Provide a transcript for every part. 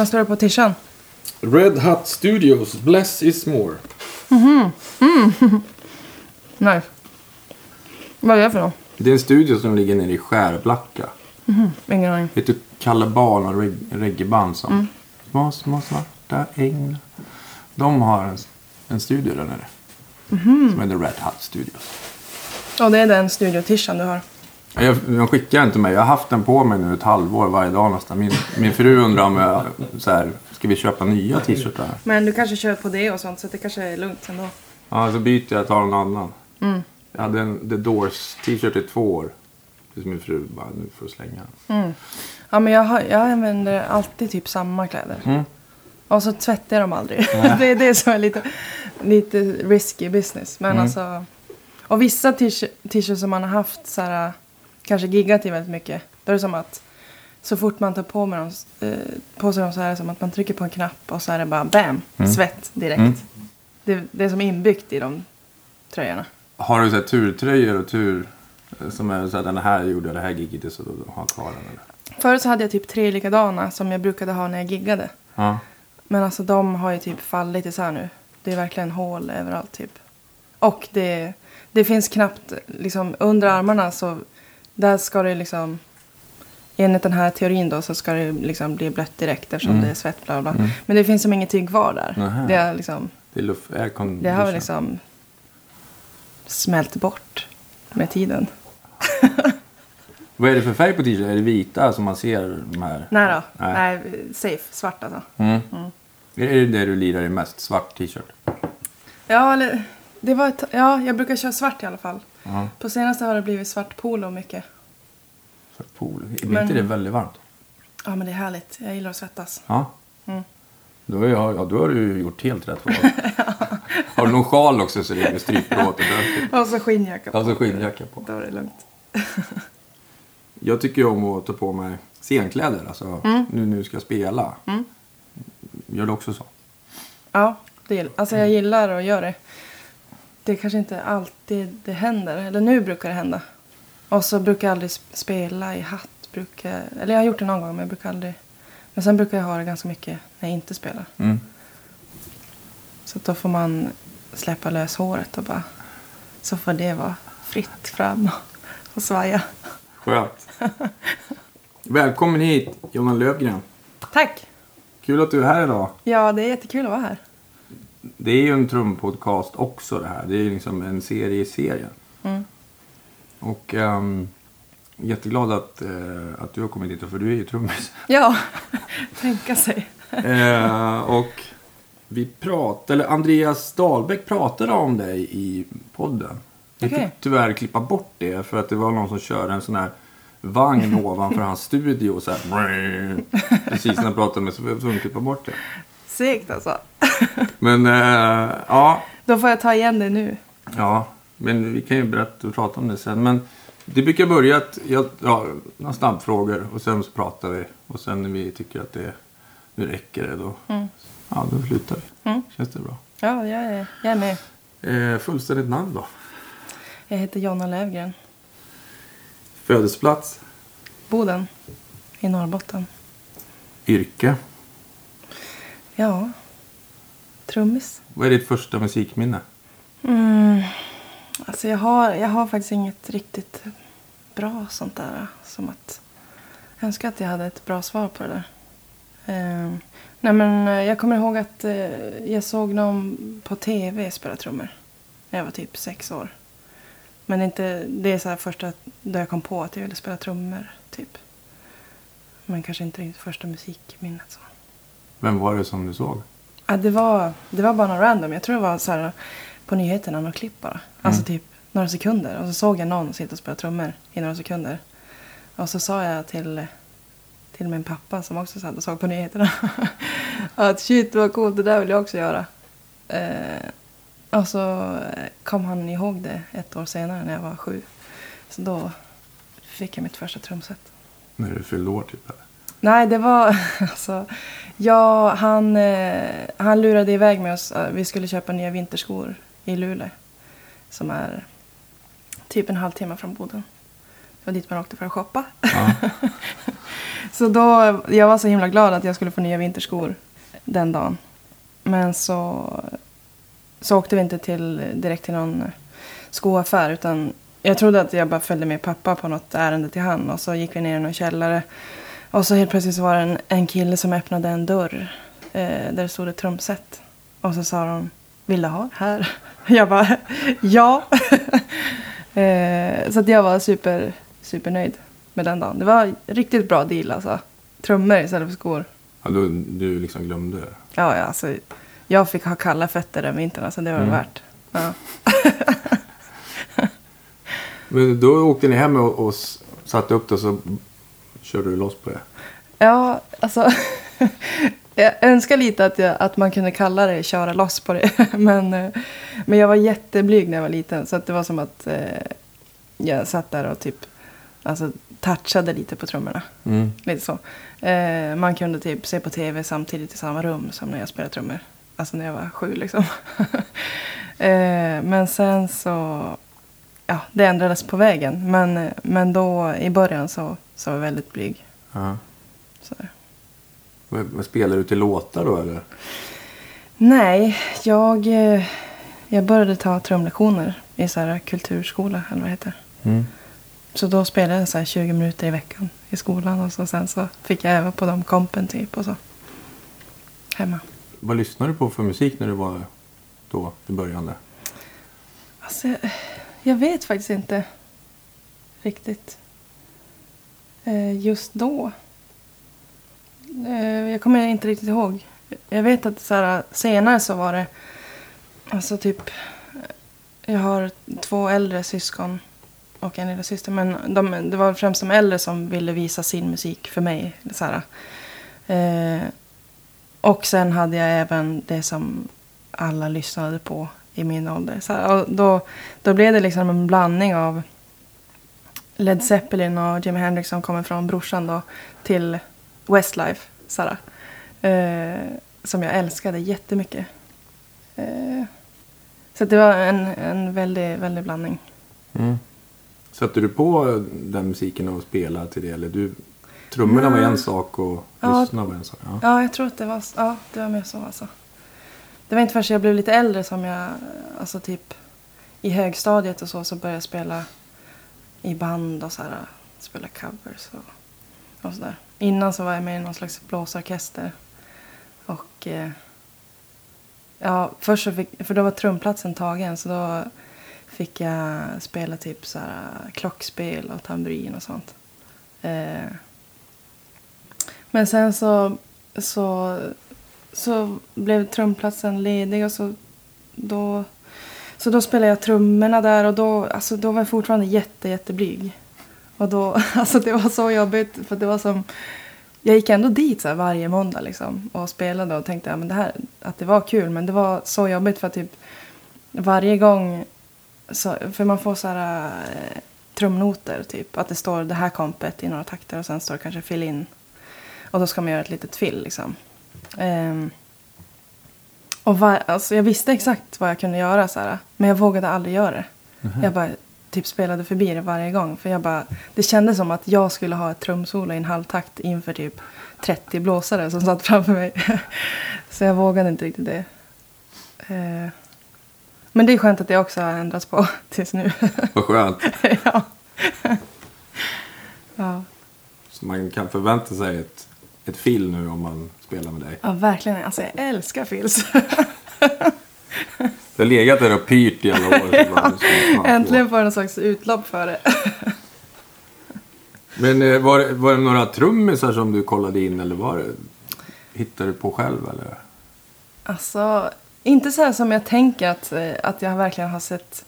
Vad står det på tishan? Red Hut Studios, Bless is more. Nej. Vad är det för något? Det är en studio som ligger nere i Skärblacka. Ingen aning. Vet du Kalle Barn och reg- reggaeband som Små, små svarta änglar. De har en, en studio där nere. Som heter Red Hut Studios. Och det är den studiotishan du har. Ja, Jag, de skickar till mig. Jag har haft den på mig nu ett halvår varje dag nästan. Min, min fru undrar om jag, så här, ska vi köpa nya t-shirtar? Men du kanske kör på det och sånt så det kanske är lugnt ändå. Ja, så byter jag och tar en annan. Jag hade en The Doors t-shirt i två år. Tills min fru bara, nu får du slänga den. Ja men jag, har, jag använder alltid typ samma kläder. Mm. Och så tvättar jag dem aldrig. det är det som är lite, lite risky business. Men alltså. Och vissa t-shirt- t-shirts som man har haft så här. Kanske giggat i väldigt mycket. Då är det som att. Så fort man tar på, med dem, eh, på sig dem så är det som att man trycker på en knapp och så är det bara bam, svett direkt. Mm. Det, det är som inbyggt i de tröjorna. Har du så här turtröjor och tur som är så här, den här gjorde jag det här giget så då har jag kvar den eller? Förut så hade jag typ tre likadana som jag brukade ha när jag giggade. Ja. Men alltså de har ju typ fallit isär nu. Det är verkligen hål överallt typ. Och det, det finns knappt liksom under armarna så där ska det liksom enligt den här teorin då så ska det liksom bli blött direkt eftersom det är svett bla bla. bla. Men det finns som ingenting kvar där. Nähä. Det, är liksom, Det är luft, aircondition. det har liksom smält bort med tiden. Vad är det för färg på t-shirt? Är det vita som man ser de här? Nej då. Nej. Nej, safe. Svart alltså. Mm. Är det det du lirar i mest? Svart t-shirt? Ja, eller det var ett, ja, jag brukar köra svart i alla fall. Ja. På senaste har det blivit svart polo mycket. Svart polo. Blir Men- inte det väldigt varmt? Ja, men det är härligt. Jag gillar att svettas. Ja. Mm. Då, är jag, ja, då har du gjort helt rätt val. Har du någon sjal också så det är med strypbråt och? Och så skinnjacka på. Alltså skinnjacka på. Då är det lugnt. Jag tycker om att ta på mig scenkläder. Alltså Mm. nu du ska spela. Gör du också så? Ja, det, alltså jag gillar att göra det. Det är kanske inte alltid det händer. Eller nu brukar det hända. Och så brukar jag aldrig sp- spela i hatt. Brukar, eller jag har gjort det någon gång men jag brukar aldrig. Men sen brukar jag ha det ganska mycket när jag inte spelar. Mm. Så då får man släppa lös håret och bara. Så får det vara fritt fram och, och svaja. Skönt. Välkommen hit Jonna Lövgren. Tack! Kul att du är här idag. Ja, det är jättekul att vara här. Det är ju en trumpodcast också det här. Det är liksom en serie i serien. Mm. Och ehm, jätteglad att, eh, att du har kommit hit för du är ju trummis. Ja, tänka sig. eh, och vi pratade, eller Andreas Dahlbäck pratade om dig i podden. Vi Okej. fick tyvärr klippa bort det för att det var någon som körde en sån här vagn ovanför hans studio. Så här, precis när jag pratade med så vi var tvungna att klippa bort det. Segt alltså. Men eh, ja, Då får jag ta igen det nu. Ja, men vi kan ju berätta och prata om det sen. Men det brukar börja att jag, ja, några snabbfrågor och sen så pratar vi. Och sen när vi tycker att det nu räcker det då, ja, då slutar vi. Mm. Känns det bra? Ja, jag är, jag är med. Eh, fullständigt namn då? Jag heter Jonna Lövgren. Födelseplats? Boden i Norrbotten. Yrke? Ja, trummis. Vad är ditt första musikminne? Mm. Alltså jag har, jag har faktiskt inget riktigt bra sånt där. Som att, jag önskar att jag hade ett bra svar på det där. Eh, nej men eh, jag kommer ihåg att eh, jag såg någon på tv spela trummor. När jag var typ sex år. Men det är inte, det är så här första då jag kom på att jag ville spela trummor. Typ. Men kanske inte riktigt första musikminnet. Så. Vem var det som du såg? Ja, det, var, det var bara någon random. Jag tror det var så här på nyheterna, något klipp bara. Alltså typ några sekunder. Och så såg jag någon sitta och spela trummor i några sekunder. Och så sa jag till, till min pappa som också satt och såg på nyheterna. att shit vad coolt, det där vill jag också göra. Eh, och så kom han ihåg det ett år senare när jag var sju. Så då fick jag mitt första trumset. När du fyllde år typ? Eller? Nej, det var alltså... Ja, han, eh, han lurade iväg med oss. Eh, Vi skulle köpa nya vinterskor i Luleå. Som är typ en halvtimme från Boden. Det var dit man åkte för att shoppa. Ja. så då, jag var så himla glad att jag skulle få nya vinterskor den dagen. Men så, så åkte vi inte till, direkt till någon skoaffär utan jag trodde att jag bara följde med pappa på något ärende till han och så gick vi ner i någon källare. Och så helt plötsligt så var det en, en kille som öppnade en dörr eh, där det stod ett trumset. Och så sa de, vill du ha det här? Jag bara, ja. eh, så att jag var super, supernöjd med den dagen. Det var riktigt bra deal alltså. Trummor istället för skor. Ja, du, du liksom glömde. Ja, ja, alltså, jag fick ha kalla fötter den vintern, alltså det var Mm. värt. Ja. Men då åkte ni hem och, och satte upp det och så körde du loss på det. Ja, alltså. jag önskar lite att, jag, att man kunde kalla det köra loss på det. men, eh, men jag var jätteblyg när jag var liten. Så att det var som att eh, jag satt där och typ alltså, touchade lite på trummorna. Mm. Lite så. Eh, man kunde typ se på tv samtidigt i samma rum som när jag spelade trummor. Alltså när jag var sju liksom. eh, men sen så, ja det ändrades på vägen. Men, eh, men då i början så, så var väldigt blyg. Ja. Så. Men, men spelar du till låtar då eller? Nej, jag, eh, jag började ta trumlektioner i så här kulturskola eller vad det heter. Mm. Så då spelade jag så här 20 minuter i veckan i skolan och så sen så fick jag öva på de kompen typ och så. Hemma. Vad lyssnade du på för musik när du var då i början där? Alltså, jag, jag vet faktiskt inte riktigt. Eh, just då. Eh, jag kommer inte riktigt ihåg. Jag vet att så här, senare så var det alltså typ jag har två äldre syskon och en lilla syster. Men de, det var främst de äldre som ville visa sin musik för mig. Så här. Eh, och sen hade jag även det som alla lyssnade på i min ålder. Så här, och då, då blev det liksom en blandning av Led Zeppelin och Jimi Hendrix som kommer från brorsan då till Westlife. Här, eh, som jag älskade jättemycket. Eh, så det var en, en väldig, väldig blandning. Mm. Satte du på den musiken och spelade till det? Eller du, trummorna var en sak och Ja. lyssna var en sak? Ja. Ja, jag tror att det var, ja, det var mer så alltså. Det var inte förrän jag blev lite äldre som jag, alltså typ i högstadiet och så, så började jag spela i band och så här, spela covers och, och sådär. Innan så var jag med i någon slags blåsorkester. Och eh, ja, först så fick, för då var trumplatsen tagen så då fick jag spela typ så här klockspel och tamburin och sånt. Eh, men sen så, så, så blev trumplatsen ledig och så då, så då spelade jag trummorna där och då, alltså då var jag fortfarande jätte, jätteblyg. Och då, alltså det var så jobbigt för det var som, jag gick ändå dit så här varje måndag liksom och spelade och tänkte ja, men det här, att det var kul men det var så jobbigt för att typ varje gång, så, för man får så här äh, trumnoter typ, att det står det här kompet i några takter och sen står det kanske fill in och då ska man göra ett litet fill liksom. Ehm, och var, alltså, jag visste exakt vad jag kunde göra så här, men jag vågade aldrig göra det. Jag bara typ spelade förbi det varje gång. För jag bara, det kändes som att jag skulle ha ett trumsolo i en halvtakt inför typ 30 blåsare som satt framför mig. så jag vågade inte riktigt det. Eh, men det är skönt att det också har ändrats på tills nu. Vad skönt. ja. ja. Så man kan förvänta sig ett, ett fill nu om man spelar med dig. ja, verkligen. Alltså jag älskar fills. Det har legat där och pyrt i alla år. få. Äntligen får jag någon slags utlopp för det. Men eh, var, det- var det några trummisar som du kollade in eller var det, hittade du på själv? Eller? Alltså, inte så här som jag tänker att, eh, att jag verkligen har sett...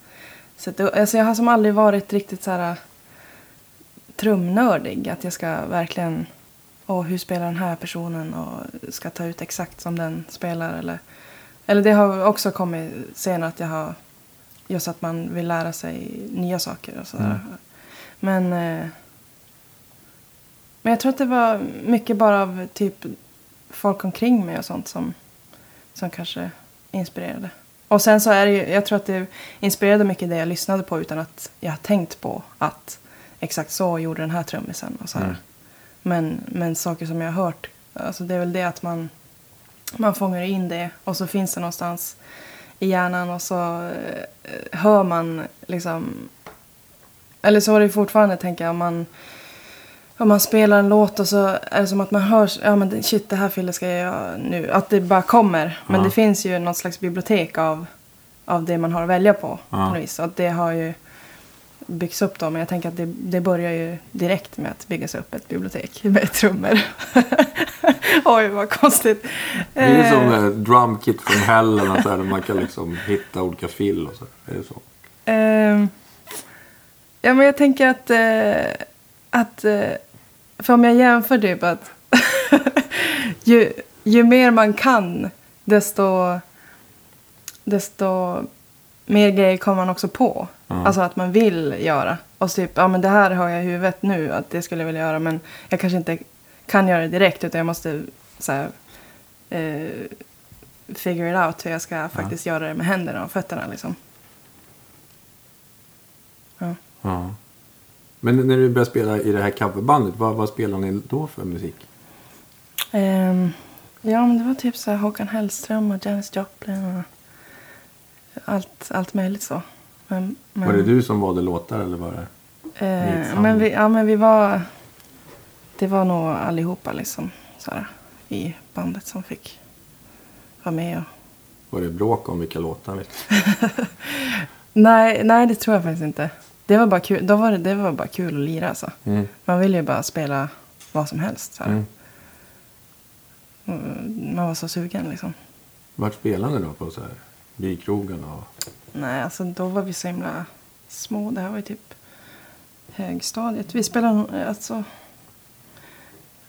sett alltså jag har som aldrig varit riktigt så här eh, trumnördig. Att jag ska verkligen... Åh, hur spelar den här personen? Och ska ta ut exakt som den spelar. Eller, eller det har också kommit senare att jag har... Just att man vill lära sig nya saker och sådär. Men... Eh, men jag tror att det var mycket bara av typ folk omkring mig och sånt som som kanske inspirerade. Och sen så är det ju, jag tror att det inspirerade mycket det jag lyssnade på utan att jag har tänkt på att exakt så gjorde den här trummisen och så här. Men, men saker som jag har hört, alltså det är väl det att man, man fångar in det och så finns det någonstans i hjärnan och så eh, hör man liksom... Eller så är det fortfarande, tänker jag, om man, om man spelar en låt och så är det som att man hör, ja men shit det här filet ska jag göra nu. Att det bara kommer. Men Ja. det finns ju något slags bibliotek av, av det man har att välja på. Ja. på något vis. Och att det har ju byggts upp då. Men jag tänker att det, det börjar ju direkt med att byggas upp ett bibliotek med trummor. Oj, vad konstigt. Det är Eh, som en drum kit från hell eller något där man kan liksom hitta olika fill och så. Är det så? Ehm, ja, men jag tänker att... eh, att eh, för om jag jämför typ att... ju, ju mer man kan, desto... Desto mer grejer kommer man också på. Ja. Alltså att man vill göra. Och så typ, ja men det här har jag i huvudet nu att det skulle jag vilja göra. Men jag kanske inte kan göra det direkt utan jag måste så här, eh, figure it out hur jag ska faktiskt göra det med händerna och fötterna liksom. Ja. Ja. Men när du började spela i det här coverbandet, vad, vad spelade ni då för musik? Ehm, ja, men det var typ så här Håkan Hellström och Janis Joplin och allt, allt möjligt så. Men, men, Var det du som valde låtar eller var det? Eh, men, vi, ja, men vi var... Det var nog allihopa liksom så här, i bandet som fick vara med. Och, Var det bråk om vilka låtar? Liksom? nej, nej, det tror jag faktiskt inte. Det var bara kul, då var det, det var bara kul att lira alltså. Mm. Man ville ju bara spela vad som helst. Så. Mm. Mm, Man var så sugen liksom. Vart spelade ni då? På så här bykrogen och... Nej, alltså då var vi så himla små. Det här var ju typ högstadiet. Vi spelade alltså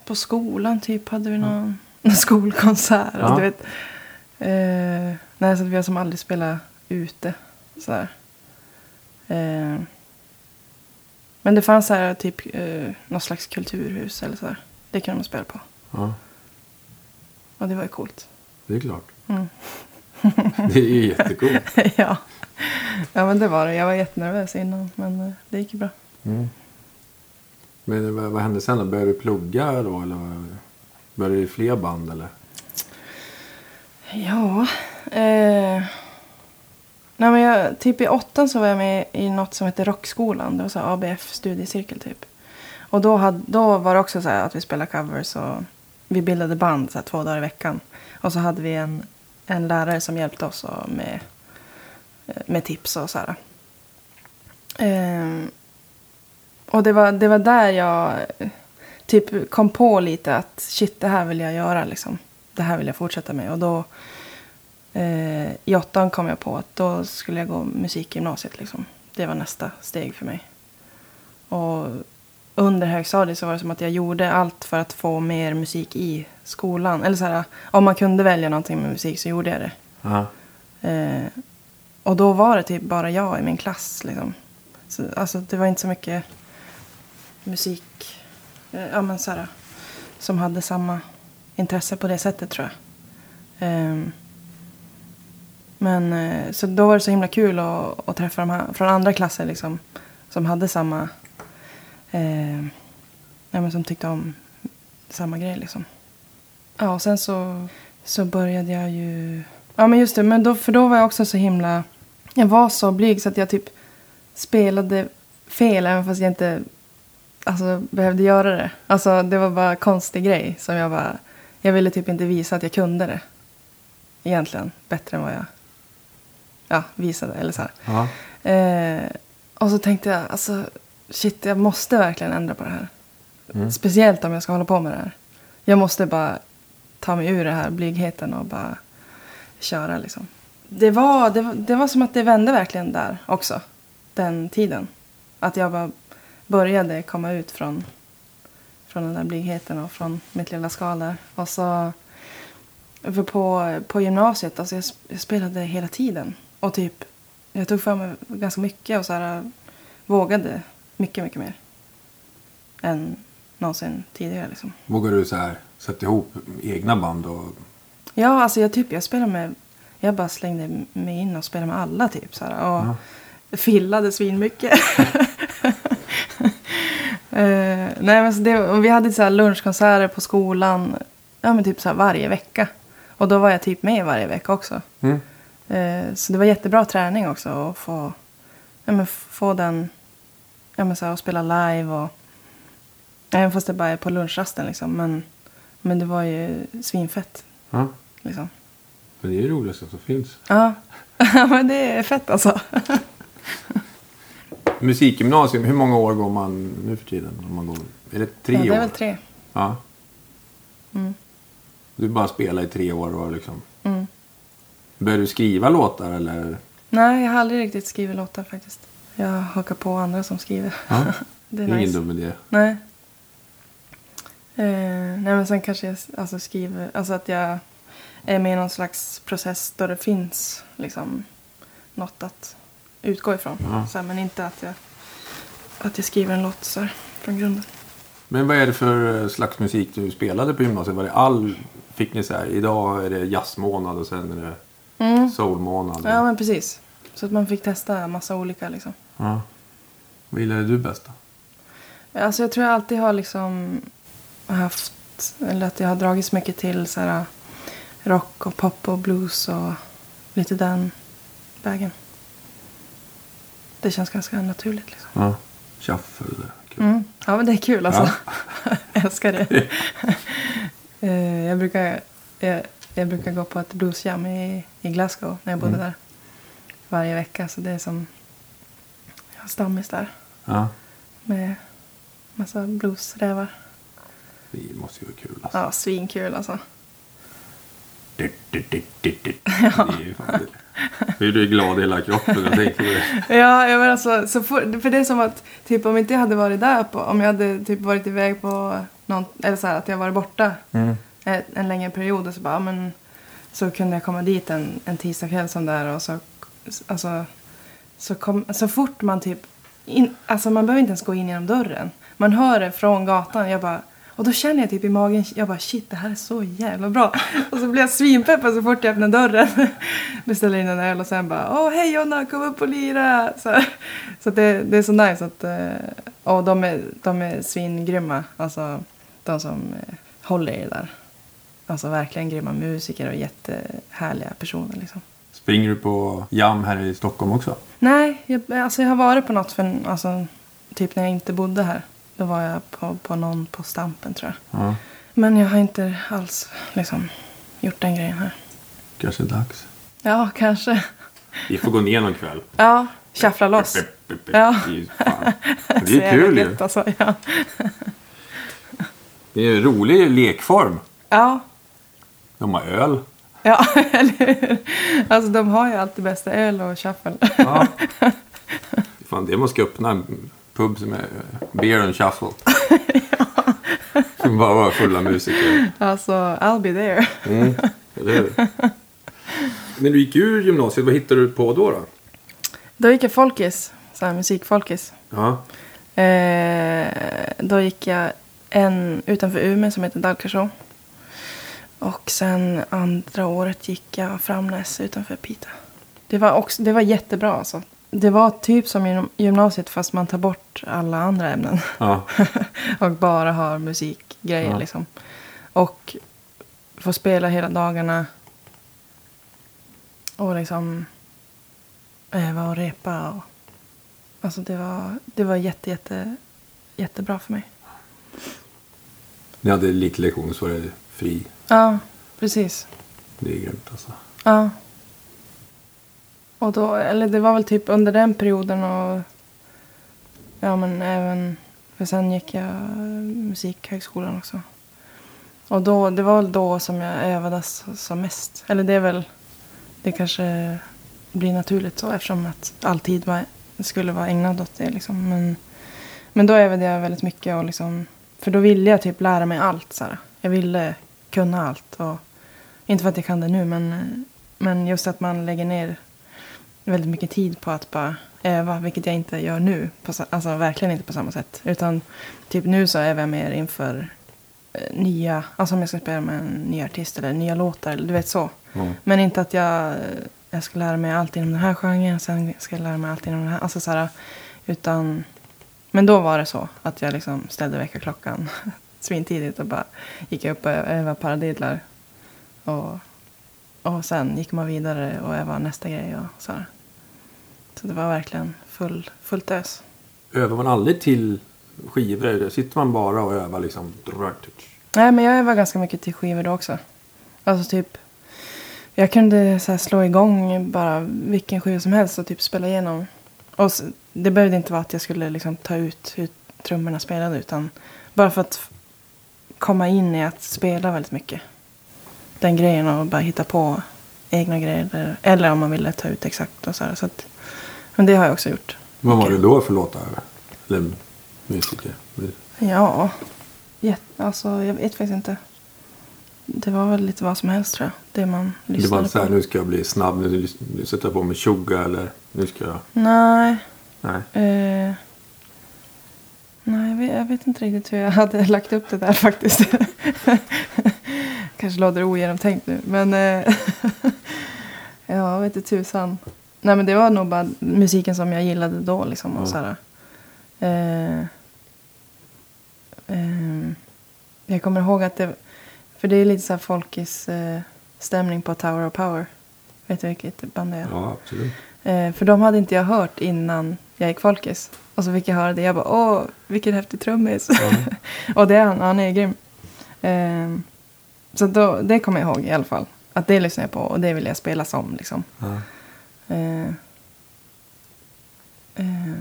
på skolan typ hade vi någon, någon skolkonsert. Ja. Du vet, eh, nej, så vi har som aldrig spelat ute. Så här. Eh, men det fanns så här typ eh, något slags kulturhus eller så här. Det kunde man spela på. Ja, Och det var ju coolt. det är klart. Mm. Det är ju jättekul. ja. ja, men det var det. Jag var jättenervös innan, men eh, det gick ju bra. Mm. Men vad, vad hände sen då? Började du plugga då? Eller började du fler band eller? Ja. Eh, nej men jag, typ i åttan så var jag med i något som heter Rockskolan. Det var så här ABF-studiecirkel typ. Och då, hade, då var det också så här att vi spelade covers och vi bildade band så två dagar i veckan. Och så hade vi en, en lärare som hjälpte oss med, eh, med tips och så här. Eh, och det var, det var där jag eh, typ kom på lite att shit, det här vill jag göra liksom. Det här vill jag fortsätta med. Och då eh, i åttan kom jag på att då skulle jag gå musikgymnasiet liksom. Det var nästa steg för mig. Och under högstadiet så var det som att jag gjorde allt för att få mer musik i skolan. Eller så här, om man kunde välja någonting med musik så gjorde jag det. Eh, och då var det typ bara jag i min klass. Liksom. Så, alltså, det var inte så mycket musik eh, ja, men så här, som hade samma intresse på det sättet tror jag. Ehm, men eh, så då var det så himla kul att, att träffa de här från andra klasser liksom, som hade samma, eh, ja, men som tyckte om samma grej liksom. Ja, och sen så, så började jag ju... Ja, men just det. Men då, för då var jag också så himla... Jag var så blyg så att jag typ spelade fel även fast jag inte alltså, behövde göra det. Alltså, det var bara en konstig grej som jag bara... Jag ville typ inte visa att jag kunde det. Egentligen. Bättre än vad jag ja, visade. Eller så här. Ja. Eh, och så tänkte jag, alltså shit, jag måste verkligen ändra på det här. Mm. Speciellt om jag ska hålla på med det här. Jag måste bara ta mig ur det här blygheten och bara köra liksom. Det var, det, det var som att det vände verkligen där också. Den tiden. Att jag bara började komma ut från, från den där blygheten och från mitt lilla skal där. Och så för på, på gymnasiet, alltså jag, jag spelade hela tiden. Och typ, jag tog för mig ganska mycket och så här, vågade mycket, mycket mer. Än någonsin tidigare liksom. Vågar du så här sätta ihop egna band och... Ja, alltså jag typ, jag spelade med, jag bara slängde mig in och spelade med alla typ så här. Och Ja. fillade svinmycket. Eh, nej, men så det, vi hade så här lunchkonserter på skolan ja, men typ så varje vecka. Och då var jag typ med varje vecka också. Mm. Eh, så det var jättebra träning också att få, ja, men få den, ja men så här, att spela live och även fast det bara är på lunchrasten liksom. Men, men det var ju svinfett Ja. liksom. Men det är ju det roligaste som finns. Ja, men det är fett alltså. Musikgymnasium, hur många år går man nu för tiden? Om man går, är det tre ja, det är år? väl tre. Ja. Mm. Du bara spelar i tre år och liksom. Mm. Börjar du skriva låtar eller? Nej, jag har aldrig riktigt skrivit låtar faktiskt. Jag hakar på andra som skriver. Ja. det Det är ingen nice. dum idé. Nej. Eh, nej men sen kanske jag alltså, skriver, alltså att jag är med i någon slags process då det finns liksom något att utgå ifrån. Ja. Så här, men inte att jag, att jag skriver en låt så här, från grunden. Men vad är det för eh, slags musik du spelade på gymnasiet? Var det all, fick ni så här, idag är det jazzmånad och sen är det Mm. soulmånad? Ja men precis. Så att man fick testa massa olika liksom. Ja. Vad gillade du bäst då? Alltså jag tror jag alltid har liksom haft, eller att jag har dragits mycket till så här rock och pop och blues och lite den vägen. Det känns ganska naturligt liksom. Ja. Shuffle. Kul. Mm. Ja men det är kul alltså. jag älskar det. Eh, jag, brukar, jag, jag brukar gå på ett bluesjam i, i Glasgow när jag bodde Mm. där. Varje vecka så det är som, stammis där Ja. med massa bluesrävar. Det måste ju vara kul alltså. Ja, svinkul alltså. Du, du, du, du. Det är ju fan det. Hur du är glad i hela kroppen. Jag tänker på det. Ja, jag menar alltså, så for, för det är som att typ om inte jag hade varit där på, om jag hade typ varit iväg på någon, eller så här att jag varit borta Mm. en, en längre period och så bara, ja, men så kunde jag komma dit en, en tisdagkväll som där och så, alltså, så, kom, så fort man typ, in, alltså man behöver inte ens gå in genom dörren. Man hör det från gatan, jag bara, och då känner jag typ i magen, jag bara shit det här är så jävla bra. Och så blir jag svinpeppad så fort jag öppnar dörren. Beställer in en öl och sen bara, åh hej Jonna kom upp och lira. Så, så det, det är så nice att, eh, och de är, de är svingrymma. Alltså de som eh, håller i det där. Alltså verkligen grymma musiker och jättehärliga personer liksom. Springer du på jam här i Stockholm också? Nej, jag, alltså jag har varit på något för, alltså, typ när jag inte bodde här. Då var jag på, på någon på Stampen tror jag. Ja. Men jag har inte alls liksom gjort den grejen här. Kanske dags. Ja, kanske. Vi får gå ner någon kväll. Ja, tjaffla loss. Ja. Det är kul ju. Alltså, ja. Det är en rolig lekform. ja, De har öl. ja, eller hur? Alltså de har ju alltid bästa öl och shuffle. Ja. Fan, det måste öppna en pub som är beer and shuffle. Som bara var fulla musiker. Alltså, I'll be there. Mm, eller hur? När du gick ur gymnasiet, vad hittade du på då? då? Då gick jag folkis, så här musikfolkis. Ja. Eh, då gick jag en utanför Umeå som heter Dalkarså. Och sen andra året gick jag Framnäs utanför Piteå. Det var, också, det var jättebra alltså. Det var typ som gym- gymnasiet fast man tar bort alla andra ämnen. ja. och bara har musikgrejer Ja. liksom. Och får spela hela dagarna. Och liksom öva och repa. Och, alltså det var, det var jätte, jätte, jättebra för mig. Ni hade lite lektion så var det fri. Ja, precis. Det är grymt alltså. Ja. Och då, eller det var väl typ under den perioden och ja men även, för sen gick jag musikhögskolan också. Och då, det var väl då som jag övade s- som mest. Eller det är väl, det kanske blir naturligt så eftersom att all tid var, skulle vara ägnad åt det liksom. Men, men då övade jag väldigt mycket och liksom, för då ville jag typ lära mig allt så här. Jag ville kunna allt och inte för att jag kan det nu, men, men just att man lägger ner väldigt mycket tid på att bara öva, vilket jag inte gör nu. På, alltså verkligen inte på samma sätt. Utan typ nu så övar jag mer inför eh, nya, alltså om jag ska spela med en ny artist eller nya låtar, du vet så. Mm. Men inte att jag, jag ska lära mig allt inom den här genren, sen ska jag lära mig allt inom den här, alltså så här, utan Men då var det så att jag liksom ställde väckarklockan svintidigt och bara gick upp och övade paradidlar. Och, och sen gick man vidare och övade nästa grej och så här. Så det var verkligen full, fullt ös. Övar man aldrig till skivor? Sitter man bara och övar liksom? Nej, men jag övar ganska mycket till skivor då också. Alltså typ. Jag kunde så slå igång bara vilken skiva som helst och typ spela igenom. Och det behövde inte vara att jag skulle liksom ta ut hur trummorna spelade utan bara för att komma in i att spela väldigt mycket. Den grejen och bara hitta på egna grejer. Eller, om man ville ta ut exakt och så här. Så att, men det har jag också gjort. Vad var det då för låtar? Eller musiker? Ja, alltså jag vet faktiskt inte. Det var väl lite vad som helst tror jag. Det man Det lyssnade var inte så här, på. nu ska jag bli snabb, nu nu sätter jag på mig tjogga eller nu ska jag... Nej. Nej. Eh, nej, jag vet, jag vet inte riktigt hur jag hade lagt upp det där faktiskt. Kanske låter ogenomtänkt nu. Men eh, ja, vet inte tusan. Nej, men det var nog bara musiken som jag gillade då. Liksom, och Ja. Eh, ehm, jag kommer ihåg att det... För det är lite så här folkis eh, stämning på Tower of Power. Vet du vilket band det är? Ja, absolut. Eh, för de hade inte jag hört innan jag gick folkis. Och så fick jag höra det. Jag bara, åh, vilken häftig trummis. och det är han, han är grym. Eh, så då, det kommer jag ihåg i alla fall. Att det lyssnar jag på och det vill jag spela som. Liksom. Ja. Eh,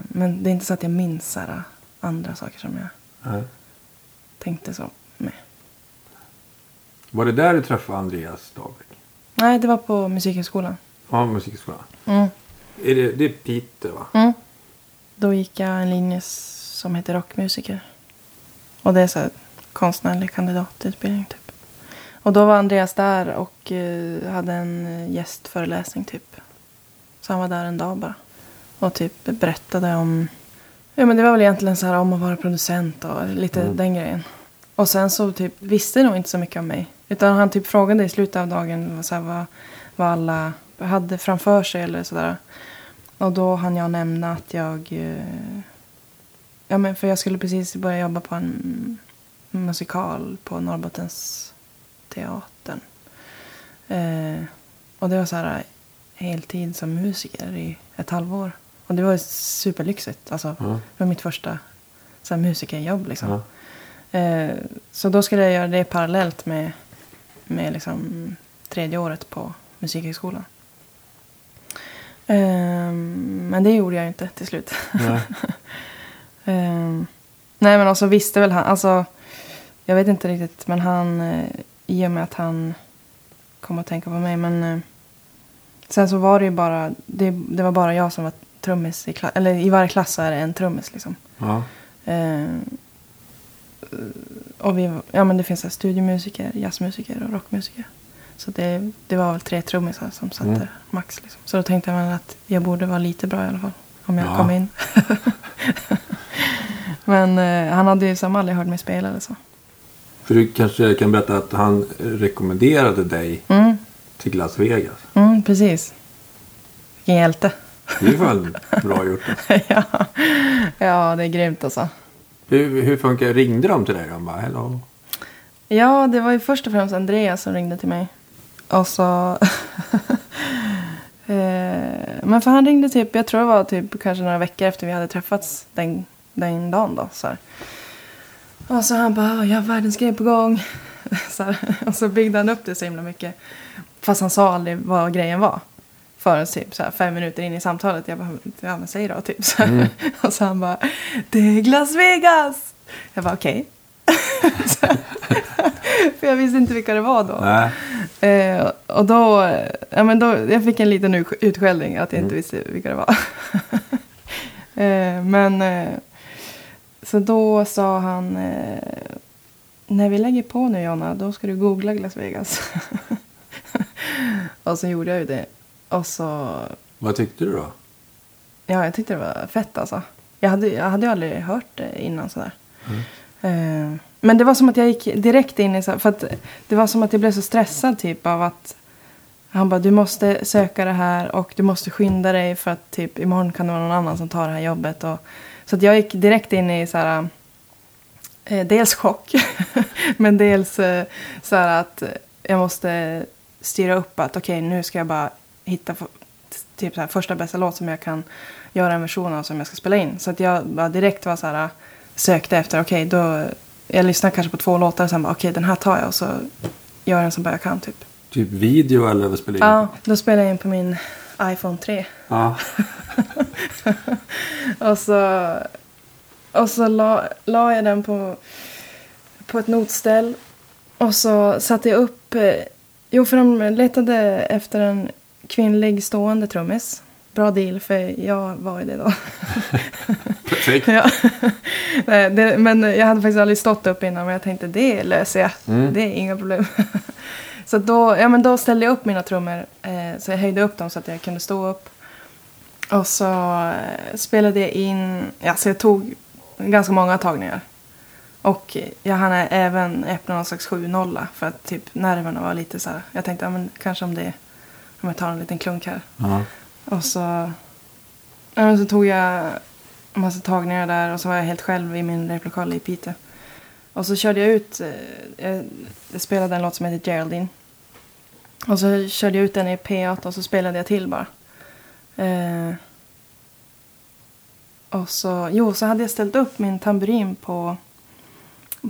men det är inte så att jag minns här, andra saker som jag Nej. tänkte så med. Var det där du träffade Andreas Dahlbäck? Nej, det var på Musikhögskolan. Ja, musikskolan. Mm. Är det, det är Peter va? Mm. Då gick jag en linje som heter rockmusiker. Och det är så här konstnärlig kandidatutbildning typ. Och då var Andreas där och eh, hade en eh, gästföreläsning typ. Så han var där en dag bara. Och typ berättade om, ja men det var väl egentligen så här om att vara producent och lite Mm. den grejen. Och sen så typ visste nog inte så mycket om mig. Utan han typ frågade i slutet av dagen så här, vad, vad alla hade framför sig eller sådär. Och då hann jag nämna att jag... eh, Ja, men för jag skulle precis börja jobba på en musikal på Norrbottens teatern. Eh, och det var så här heltid som musiker i ett halvår. Och det var superlyxigt. Alltså, Ja. det var mitt första så här, musikerjobb. Liksom. Ja. Eh, så då skulle jag göra det parallellt med, med liksom tredje året på Musikhögskolan. Eh, men det gjorde jag ju inte till slut. Nej. Eh, nej men alltså visste väl han, alltså jag vet inte riktigt men han, eh, i och med att han kom att tänka på mig men eh, sen så var det ju bara, det, det var bara jag som var trummis i klass, eller i varje klass så är det en trummis liksom. Ja. Eh, och vi, ja, men det finns så studiomusiker, jazzmusiker och rockmusiker. Så det, det var väl tre trummisar som satt Mm. där max. Liksom. Så då tänkte jag väl att jag borde vara lite bra i alla fall. Om jag Ja. kom in. men eh, han hade ju som aldrig hört mig spela eller så. För du kanske kan berätta att han rekommenderade dig Mm, till Las Vegas. mm, precis. Vilken hjälte. Det är väl bra gjort. ja. ja, det är grymt alltså. Hur, hur funkar det? Ringde de till dig? De bara hello? Ja, det var ju först och främst Andreas som ringde till mig. Och så... Eh, men för han ringde typ, jag tror det var typ kanske några veckor efter vi hade träffats den, den dagen då. Så här. Och så han bara, jag har världens grej på gång. så här. Och så byggde han upp det så himla mycket. Fast han sa aldrig vad grejen var. Förrän typ så här fem minuter in i samtalet. Jag bara, ja men säg då typ. Så här. Och så han bara, det är Las Vegas! Jag bara, okej. Här. För jag visste inte vilka det var då. Eh, och då, ja, men då, jag fick en liten ut- utskällning att jag inte visste vilka det var. eh, men eh, så då sa han, eh, när vi lägger på nu Jonna, då ska du googla Las Vegas. och så gjorde jag ju det. Och så, Vad tyckte du då? ja jag tyckte det var fett alltså. Jag hade, jag hade ju aldrig hört det innan sådär. Eh, men det var som att jag gick direkt in i så för att det var som att jag blev så stressad typ av att han bara du måste söka det här och du måste skynda dig för att typ imorgon kan det vara någon annan som tar det här jobbet och Så att jag gick direkt in i så här, eh, dels chock, men dels eh, så här att jag måste styra upp att okej, okay, nu ska jag bara hitta typ så här, första bästa låt som jag kan göra en version av som jag ska spela in. Så att jag bara direkt var så här, sökte efter, okej, okay, då, jag lyssnade kanske på två låtar och sen bara, okej, okay, den här tar jag och så gör jag den så bra jag kan typ. Typ video eller vad spelar in Ja, då spelar jag in på min iPhone 3. Ja. och så, och så la, la jag den på, på ett notställ. Och så satte jag upp... Eh, jo, för de letade efter en kvinnlig stående trummis. Bra deal, för jag var ju det då. Perfekt. ja. det, men jag hade faktiskt aldrig stått upp innan, men jag tänkte det löser jag. Mm. Det är inga problem. så då, ja, men då ställde jag upp mina trummor. Eh, så jag höjde upp dem så att jag kunde stå upp. Och så eh, spelade jag in, ja, så jag tog ganska många tagningar. Och jag hann även öppna någon slags 7-0 för att typ nerverna var lite så här. Jag tänkte, ja, men kanske om det, om jag tar en liten klunk här. Uh-huh. Och så, ja, så tog jag en massa tagningar där och så var jag helt själv i min replokal i Piteå. Och så körde jag ut, eh, jag spelade en låt som heter Geraldine. Och så körde jag ut den i P8 och så spelade jag till bara. Eh, och så, jo, så hade jag ställt upp min tamburin på,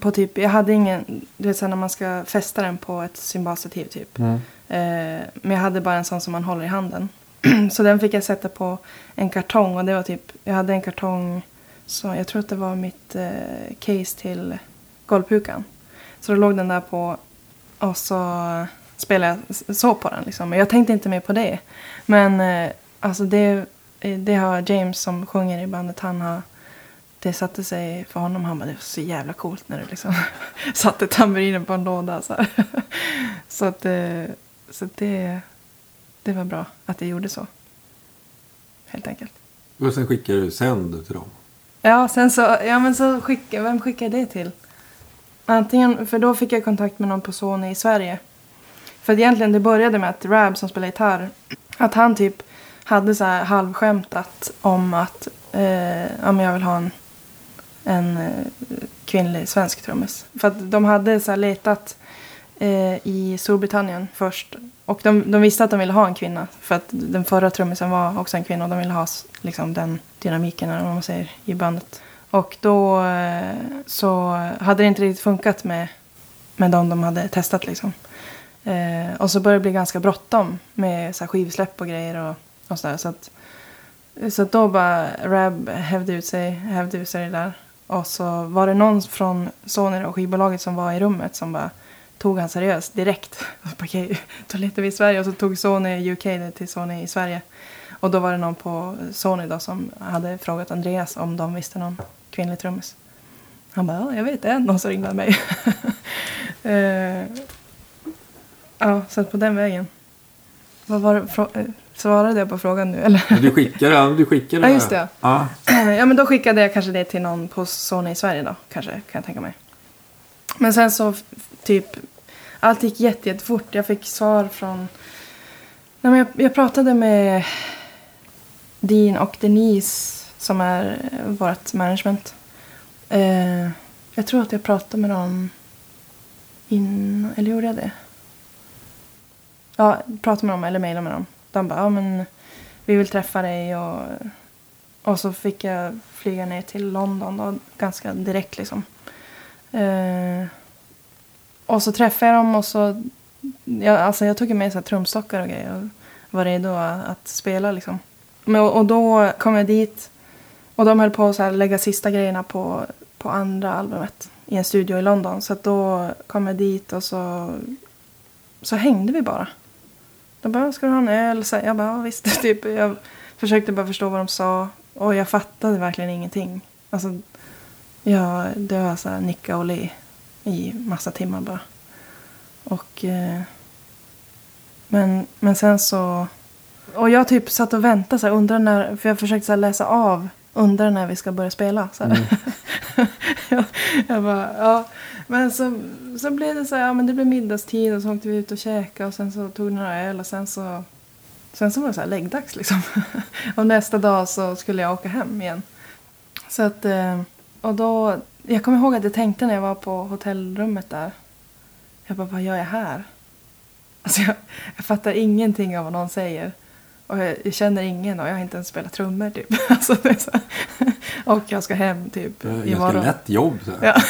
på typ, jag hade ingen, du vet så när man ska fästa den på ett cymbalstativ typ. Mm. Eh, men jag hade bara en sån som man håller i handen. så den fick jag sätta på en kartong och det var typ, jag hade en kartong, så jag tror att det var mitt eh, case till golvpukan. Så då låg den där på och så spelade jag så på den liksom. Jag tänkte inte mer på det. Men eh, alltså det, eh, det har James som sjunger i bandet, han har det satte sig för honom. Han bara, det var så jävla coolt när du liksom satte tamburinen på en låda. Så, så att, eh, så det, det var bra att jag gjorde så. Helt enkelt. Och sen skickade du sänd till dem? Ja, sen så, ja men så skickade, vem skickade jag det till? Antingen, för då fick jag kontakt med någon på Sony i Sverige. För egentligen det började med att Rab som spelar gitarr, att han typ hade så här halvskämtat om att eh, ja, men jag vill ha en, en eh, kvinnlig svensk trummis. För att de hade så letat eh, i Storbritannien först. Och de, de, visste att de ville ha en kvinna. För att den förra trummisen var också en kvinna. Och de ville ha liksom, den dynamiken eller vad man säger, i bandet. Och då eh, så hade det inte riktigt funkat med, med de de hade testat. Liksom. Eh, och så började det bli ganska bråttom med så här, skivsläpp och grejer. Och, och så, där, så, att, så att då bara Rab hävde ut sig, hävde ut sig där. Och så var det någon från Sony och skivbolaget som var i rummet som bara tog han seriöst direkt. Okej, då letar vi i Sverige och så tog Sony UK det till Sony i Sverige. Och då var det någon på Sony då som hade frågat Andreas om de visste någon kvinnlig trummis. Han bara, ja, jag vet en. Och så ringde han mig. uh, ja, så på den vägen. Vad var det, eh, svarade jag på frågan nu eller? Du skickade, du skickade. Ja, just det. Ja. ja, men då skickade jag kanske det till någon på Sony i Sverige då. Kanske, kan jag tänka mig. Men sen så typ allt gick jätte, jättefort. Jag fick svar från... Nej, men jag, jag pratade med Dean och Denise som är vårt management. Eh, jag tror att jag pratade med dem innan, eller gjorde jag det? Ja, pratade med dem eller mejlade med dem. De bara, ja men vi vill träffa dig och, och så fick jag flyga ner till London då, ganska direkt liksom. Eh, och så träffade jag dem och så... Jag, alltså jag tog med så trumstockar och grejer och var redo att spela liksom. Men, och då kom jag dit och de höll på att lägga sista grejerna på, på andra albumet i en studio i London. Så då kom jag dit och så, så hängde vi bara. De bara, ska du ha en öl? Så jag bara, ja, visst. Typ, jag försökte bara förstå vad de sa och jag fattade verkligen ingenting. Alltså, ja, det var så här nicka och le i massa timmar bara. Och... Eh, men, men sen så... Och jag typ satt och väntade så här, undrar när... För jag försökte så här, läsa av. Undrar när vi ska börja spela. Så mm. jag, jag bara, ja. Men så, så blev det så här, ja men det blev middagstid och så åkte vi ut och käkade och sen så tog vi några öl och sen så... Sen så var det så här läggdags liksom. och nästa dag så skulle jag åka hem igen. Så att, eh, och då, jag kommer ihåg att jag tänkte när jag var på hotellrummet där. Jag bara, vad gör jag här? Alltså jag, jag fattar ingenting av vad någon säger. Och jag, jag känner ingen och jag har inte ens spelat trummor typ. Alltså, och jag ska hem typ imorgon. ganska lätt jobb. Så. Ja.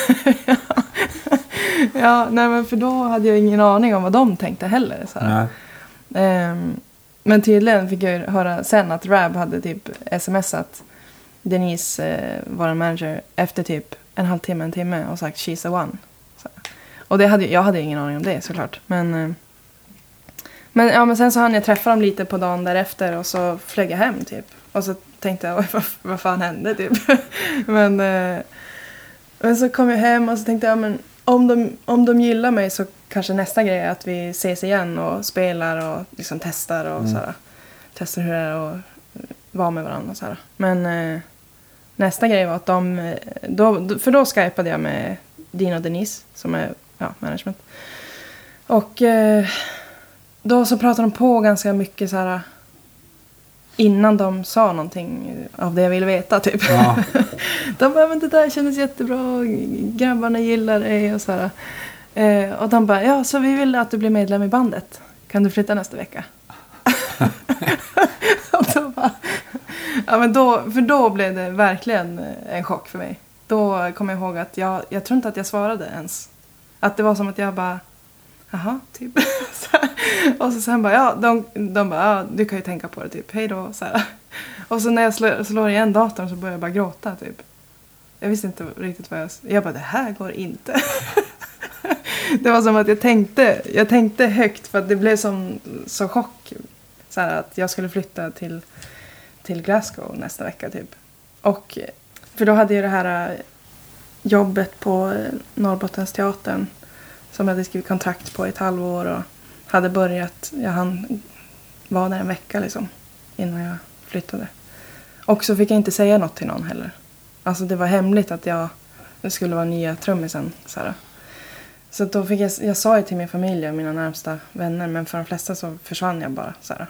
ja, nej men för då hade jag ingen aning om vad de tänkte heller. Så. Ehm, men tydligen fick jag höra sen att Rab hade typ smsat Denise, eh, vår manager, efter typ en halvtimme, en timme och sagt she's the one. Så. Och det hade, jag hade ingen aning om det såklart. Men, eh, men, ja, men sen så hann jag träffa dem lite på dagen därefter och så flög jag hem typ. Och så tänkte jag, "Oj, vad, vad fan hände typ. men, eh, men så kom jag hem och så tänkte jag, men om de, om de gillar mig så kanske nästa grej är att vi ses igen och spelar och liksom testar och Mm. sådär. Testar hur det är att vara med varandra och sådär. Men eh, nästa grej var att de, då, för då skypade jag med Dina och Denise som är ja, management. Och eh, då så pratade de på ganska mycket så här innan de sa någonting av det jag ville veta typ. Ja. De bara, men det där kändes jättebra, grabbarna gillar det och så här. Eh, och de bara, ja så vi vill att du blir medlem i bandet. Kan du flytta nästa vecka? ja men då, för då blev det verkligen eh, en chock för mig. Då kom jag ihåg att jag, jag tror inte att jag svarade ens. Att det var som att jag bara, jaha, typ. Så här. och så sen bara, ja, de, de bara, ja, du kan ju tänka på det typ, hej då. Så här. Och så när jag slår, slår igen datorn så börjar jag bara gråta typ. Jag visste inte riktigt vad jag... Jag bara, det här går inte. det var som att jag tänkte, jag tänkte högt för att det blev som så chock. Så här, att jag skulle flytta till, till Glasgow nästa vecka typ. Och, för då hade jag det här eh, jobbet på eh, Norrbottensteatern som jag hade skrivit kontrakt på i ett halvår och hade börjat, jag hann vara där en vecka liksom innan jag flyttade. Och så fick jag inte säga något till någon heller. Alltså det var hemligt att jag skulle vara nya trummisen. Så, här. så då fick jag, jag sa ju till min familj och mina närmsta vänner men för de flesta så försvann jag bara. Så här.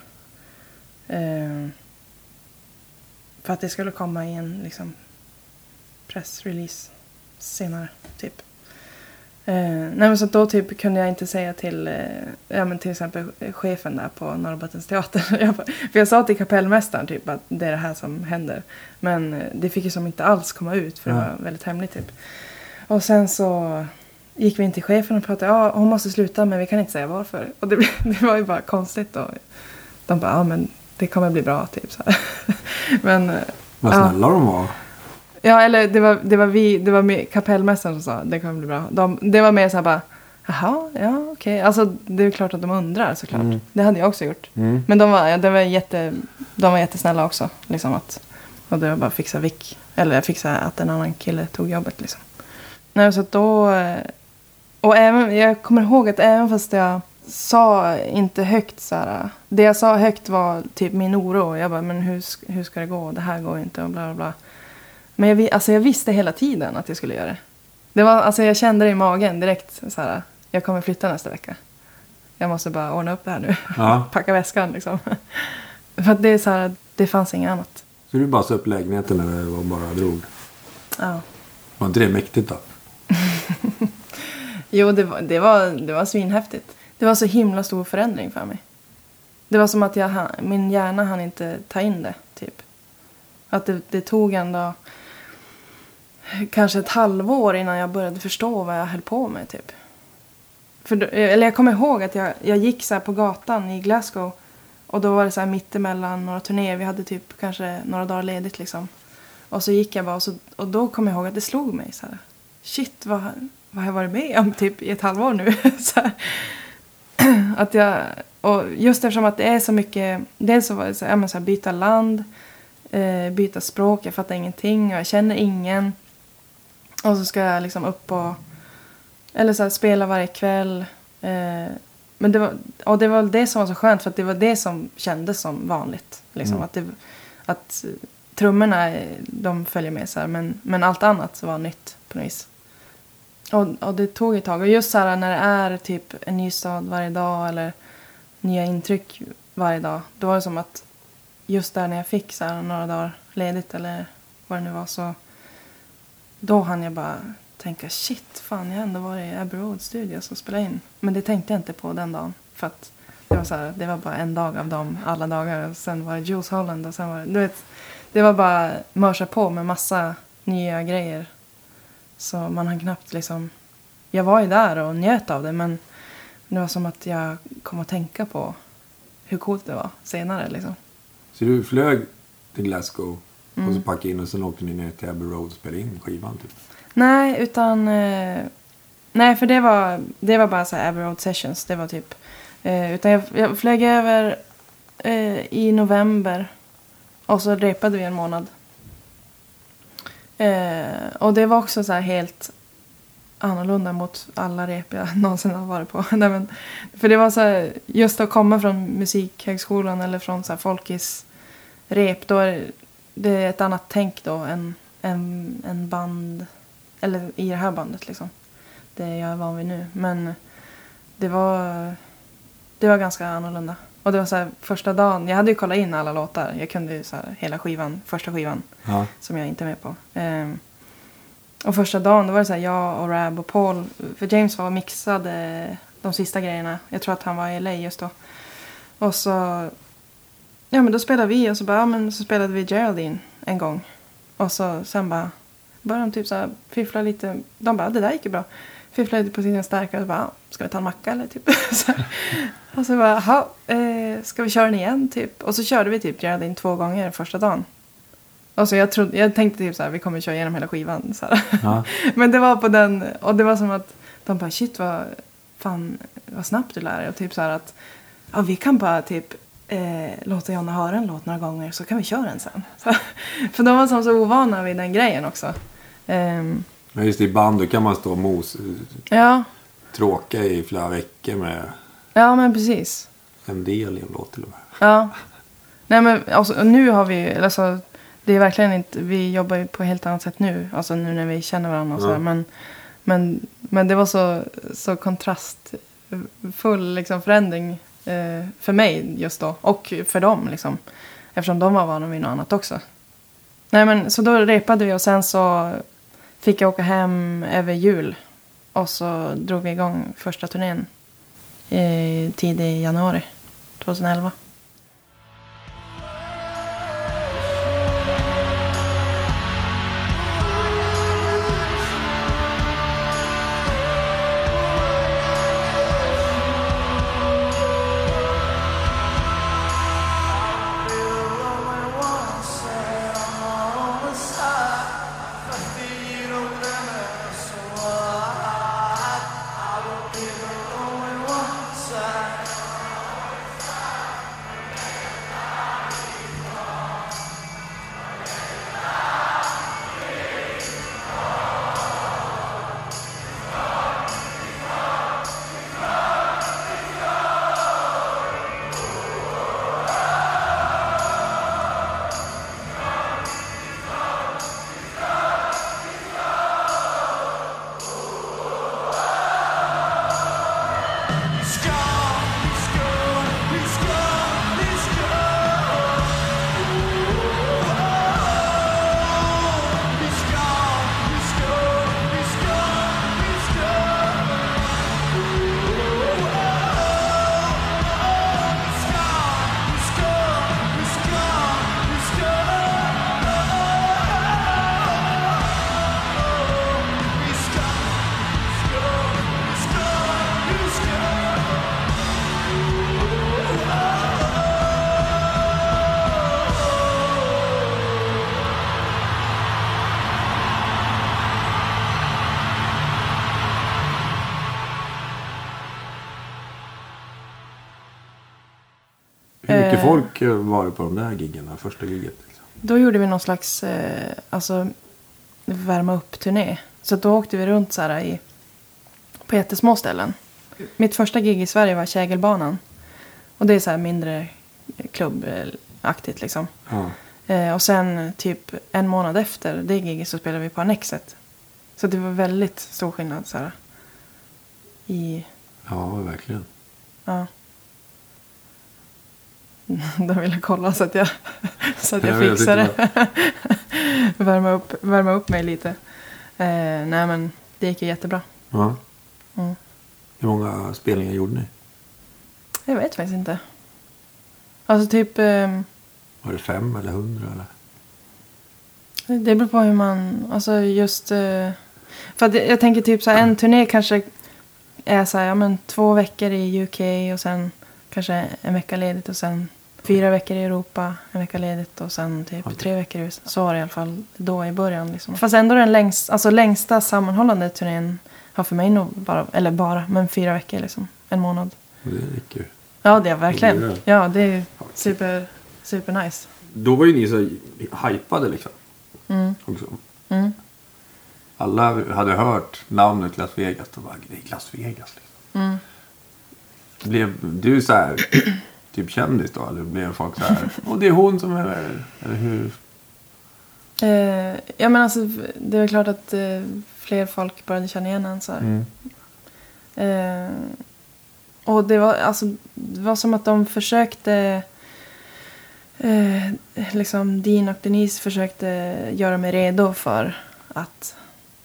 Ehm, för att det skulle komma i en liksom, pressrelease senare, typ. Eh, nej men så då typ kunde jag inte säga till, eh, ja men till exempel chefen där på Norrbottens teater. Jag bara- för jag sa till kapellmästaren typ att det är det här som händer. Men eh, det fick ju som inte alls komma ut för det var väldigt hemligt typ. Och sen så gick vi in till chefen och pratade, ja hon måste sluta men vi kan inte säga varför. Och det, det var ju bara konstigt och de bara, ja men det kommer bli bra typ så här. Men eh, Vad Ja. snälla de var. Ja, eller det var, det var vi, det var med kapellmästaren som sa det kommer bli bra. De, det var mer så här bara, jaha, ja okej. Alltså det är klart att de undrar såklart. Mm. Det hade jag också gjort. Mm. Men de var, ja, var jätte, de var jättesnälla också. Liksom att, och det var bara att fixa vick. Eller fixa att en annan kille tog jobbet liksom. Nej, så då... eh, Och även, jag kommer ihåg att även fast jag sa inte högt så här. Det jag sa högt var typ min oro. Jag bara, men hur, hur ska det gå? Det här går inte och bla bla bla. Men jag, alltså jag visste hela tiden att jag skulle göra det. det var, alltså jag kände det i magen direkt. Så här, jag kommer flytta nästa vecka. Jag måste bara ordna upp det här nu. Ja. Packa väskan liksom. För att det är så här, det fanns inget annat. Så du bara sa upp lägenheten det var bara drog. Ja. Var inte det mäktigt då? Jo, det var, det, var, det var svinhäftigt. Det var så himla stor förändring för mig. Det var som att jag, min hjärna hann inte ta in det, typ. Att det, det tog ändå kanske ett halvår innan jag började förstå vad jag höll på med, typ. För, eller jag kommer ihåg att jag, jag gick så här på gatan i Glasgow och då var det så här mittemellan några turnéer. Vi hade typ kanske några dagar ledigt liksom. Och så gick jag bara och, så, och då kom jag ihåg att det slog mig så här. Shit, vad, vad har jag varit med om typ i ett halvår nu? så här. Att jag, och just eftersom att det är så mycket, dels så var det så, ja, men så här, byta land, eh, byta språk, jag fattar ingenting och jag känner ingen. Och så ska jag liksom upp och, eller så här, spela varje kväll. Eh, men det var, och det var det som var så skönt för att det var det som kändes som vanligt. Liksom, Mm. att, det, att trummorna, eh, de följer med så här, men, men allt annat var nytt på något vis. Och, och det tog ett tag. Och just så här när det är typ en ny stad varje dag eller nya intryck varje dag. Då var det som att just där när jag fick så här några dagar ledigt eller vad det nu var så då hann jag bara tänka shit, fan jag har ändå varit i Abbey Road Studios och spelat in. Men det tänkte jag inte på den dagen. För att det var, så här, det var bara en dag av dem alla dagar. Och sen var det Jules Holland och sen var det, du vet, det var bara mörsa på med massa nya grejer. Så man hann knappt liksom, jag var ju där och njöt av det men det var som att jag kom att tänka på hur coolt det var senare liksom. Så du flög till Glasgow och Mm. så packade in och sen åkte ni ner till Abbey Road och spelade in skivan typ? Nej, utan... Eh, nej, för det var, det var bara så här Abbey Road Sessions. Det var typ... Eh, utan jag, jag flög över eh, i november. Och så repade vi en månad. Eh, och det var också så här helt annorlunda mot alla rep jag någonsin har varit på. Nej, men, för det var så här, just att komma från musikhögskolan eller från så här folkis rep. Då är det ett annat tänk då än, än, än band eller i det här bandet liksom. Det jag är van vid nu. Men det var, det var ganska annorlunda. Och det var så här första dagen, jag hade ju kollat in alla låtar. Jag kunde ju så här hela skivan, första skivan Ja. som jag inte är med på. Ehm, och första dagen då var det så här jag och Rab och Paul. För James var och mixade de sista grejerna. Jag tror att han var i LA just då. Och så, ja men då spelade vi och så bara, ja men så spelade vi Geraldine en gång. Och så sen bara började de typ så här fiffla lite. De bara, det där gick ju bra. Fiffla lite på sin starka och så bara, "Ja, ska vi ta en macka eller typ. så och så bara, jaha, eh, ska vi köra den igen typ. Och så körde vi typ Geraldine två gånger första dagen. Alltså jag, trodde, jag tänkte typ så här, vi kommer köra igenom hela skivan. Så. Ja. Men det var på den, och det var som att de bara shit vad, fan, vad snabbt du lär dig. Och typ så här att, ja vi kan bara typ eh, låta Jonna höra en låt några gånger så kan vi köra den sen. Så, för de var som så ovana vid den grejen också. Ehm, Men just i band då kan man stå och mos, ja, tråka i flera veckor med ja men precis. en del i en låt till och med. Ja. Nej men alltså, nu har vi, alltså det är verkligen inte, vi jobbar ju på ett helt annat sätt nu. Alltså nu när vi känner varandra och Ja. sådär. Men, men, men det var så, så kontrastfull liksom, förändring eh, för mig just då. Och för dem liksom. Eftersom de var vana vid något annat också. Nej men så då repade vi och sen så fick jag åka hem över jul. Och så drog vi igång första turnén i tidig januari 2011. Folk eh, var det på de där giggen, första gigget? Liksom? Då gjorde vi någon slags eh, alltså, värma upp-turné. Så då åkte vi runt så här i, på jättesmå ställen. Mitt första gig i Sverige var Kägelbanan. Och det är så här mindre klubbaktigt liksom. Ja. Eh, och sen typ en månad efter det giget så spelade vi på Annexet. Så det var väldigt stor skillnad så här. I, ja, verkligen. ja. De ville kolla så att jag, så att jag Ja, jag fixade tyckte värma, upp, värma upp mig lite. Eh, nej men det gick ju jättebra. Ja. Mm. Hur många spelningar gjorde ni? Jag vet faktiskt inte. Alltså typ... ehm, Var det fem eller hundra? Eller? Det beror på hur man, alltså just... eh, För att jag jag tänker typ så här, en turné kanske är så här, ja men två veckor i UK och sen kanske en vecka ledigt och sen fyra veckor i Europa, en vecka ledigt och sen typ Okej. tre veckor i USA. Så var det i alla fall då i början liksom. Fast ändå den längst, alltså längsta sammanhållande turnén har för mig nog bara, eller bara, men fyra veckor liksom. En månad. Det räcker ju. Ja det är verkligen. Det är det. Ja det är super, super nice. Då var ju ni så hypade liksom. Mm. Också. Mm. Alla hade hört namnet Las Vegas. Och bara, det är Las Vegas. Liksom. Mm. Blev du så här typ kändis då? Eller blev folk så här? Och det är hon som är Eller hur? Eh, ja men alltså det väl klart att eh, fler folk började känna igen en så. Mm. Eh, och det var, alltså, det var som att de försökte eh, liksom Dean och Denise försökte göra mig redo för att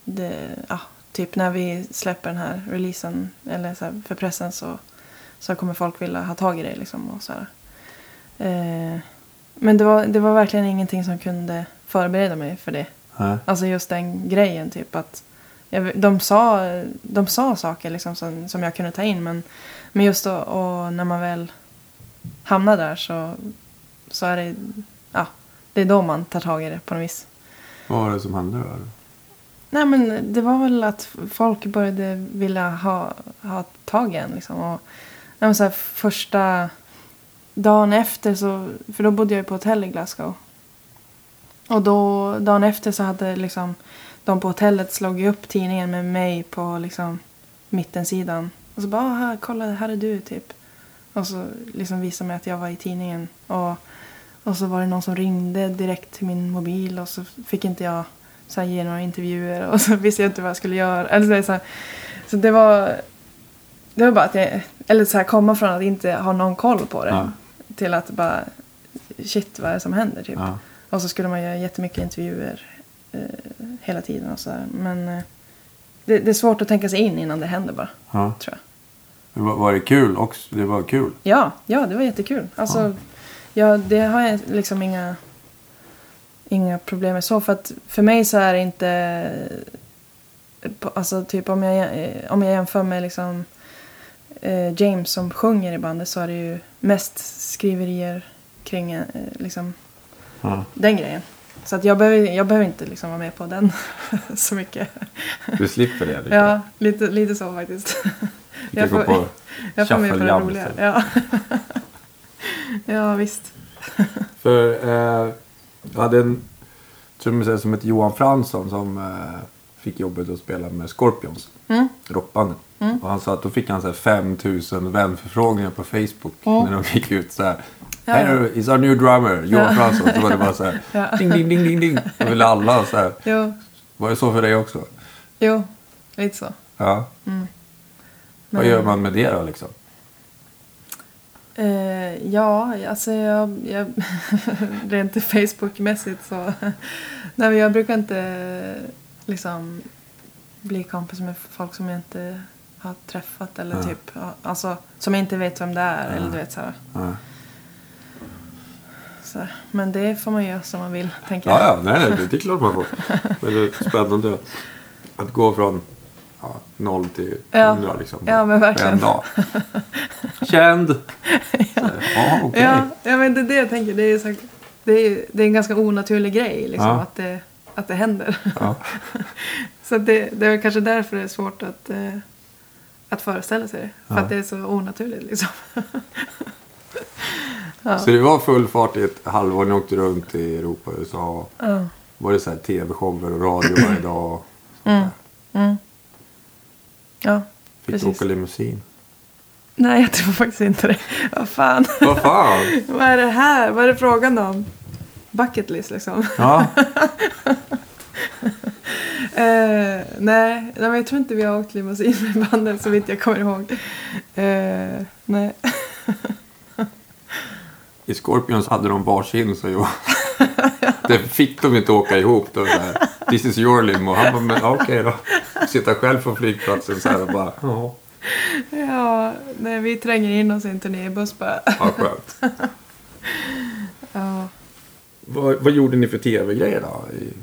det, ja, typ när vi släpper den här releasen eller så här, för pressen så, så kommer folk vilja ha tag i det liksom och så. Eh, men det var, det var verkligen ingenting som kunde förbereda mig för det. Nej. Alltså just den grejen typ att jag, de, sa, de sa saker liksom som, som jag kunde ta in men, men just då och när man väl hamnar där så, så är det, ja, det är då man tar tag i det på något vis. Vad var det som hände då? Nej men det var väl att folk började vilja ha, ha tag i en liksom. Och, men så här, första dagen efter så, för då bodde jag ju på hotell i Glasgow. Och då, dagen efter så hade liksom de på hotellet slagit upp tidningen med mig på liksom mittensidan. Och så bara, ah, här, kolla här är du typ. Och så liksom visade mig att jag var i tidningen. Och, och så var det någon som ringde direkt till min mobil och så fick inte jag så här, ge några intervjuer och så visste jag inte vad jag skulle göra. Alltså, så, här, så det var det var bara att jag, eller så här komma från att inte ha någon koll på det. Ja. Till att bara, shit vad är det som händer typ. Ja. Och så skulle man göra jättemycket intervjuer eh, hela tiden och så där. Men eh, det, det är svårt att tänka sig in innan det händer bara, ja. tror jag. Var, var det kul också? Det var kul? Ja, ja det var jättekul. Alltså, ja, det har jag liksom inga, inga problem med så. För att för mig så är det inte... eh, Alltså typ om jag, eh, om jag jämför med liksom James som sjunger i bandet så är det ju mest skriverier kring eh, liksom Ja. den grejen. Så att jag behöver, jag behöver inte liksom vara med på den så mycket. Du slipper det lite? Ja, lite, lite så faktiskt. Du jag får- på Jag får med på det roliga. Ja. ja, visst. För eh, jag hade en trummisare som hette Johan Fransson som eh, fick jobbet att spela med Scorpions. Mm. Rockbandet. Och han sa att då fick han så här 5000 vänförfrågningar på Facebook. Mm. När de gick ut så här. Ja, Här ja. is our new drummer, Johan Fransson. Så var det bara så här. Ja. Ding, ding, ding, ding, ding. Då ville alla så här. Jo, Var det så för dig också? jo, lite så. Ja. Vad Men- gör man med det då liksom? Eh, ja, alltså jag, jag rent Facebook-mässigt så. Nej, men jag brukar inte liksom bli kompis med folk som jag inte har träffat eller Ja. typ, alltså som jag inte vet vem det är eller Ja. du vet så här. Ja, Så, men det får man göra som man vill, tänker jag. ja, nej, nej, det är klart man får. Men det är spännande att, gå från ja, noll till hundra liksom. Ja, men verkligen. En dag. Känd. ja, ja okej. Ja, ja, men det är det jag tänker. Det är, så, det är, det är en ganska onaturlig grej liksom, att, det, att det händer. Så det, det är kanske därför det är svårt att, eh, att föreställa sig det. För Ja. att det är så onaturligt liksom. ja. Så det var full fart i ett halvår. Ni åkte runt i Europa och USA. Ja. Var det så här tv-shower och radio varje dag? Mm. Mm. Ja, Fick precis. du åka limousin? nej jag tror faktiskt inte det. Vad fan. Vad fan? Vad är det här? Vad är det frågan om? Bucket list liksom. Ja. Eh, nej, nej, men jag tror inte vi har åkt limousin med bandet så vitt jag kommer ihåg. Eh, nej. I Scorpions hade de varsin så jag. Det fick de inte åka ihop. Då, så här. This is your limo. Han bara, men okej då. Sitta själv på flygplatsen så här och bara, ja, Ja, när vi tränger in oss i en turnébuss bara. ja skönt. Ja. Vad, vad gjorde ni för tv-grejer då? I,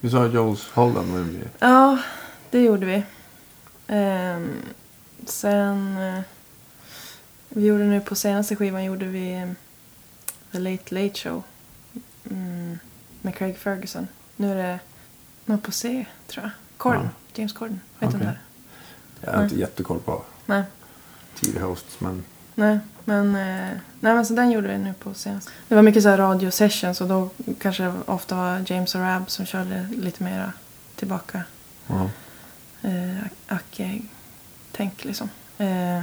Du sa Jules Holland. Men... ja, det gjorde vi. Ehm, sen... eh, vi gjorde nu på senaste skivan gjorde vi eh, The Late Late Show. Mm, med Craig Ferguson. Nu är det något på C, tror jag. Corden. James Corden. Vet du Okej. är? Jag har inte jättekoll på Nej. TV-hosts men... Nej, men, eh, nej, men så den gjorde vi nu på senast. Det var mycket så här radio sessions och då kanske det ofta var James och Rab som körde lite mera tillbaka. Ja. Eh, Acke-tänk liksom. Eh,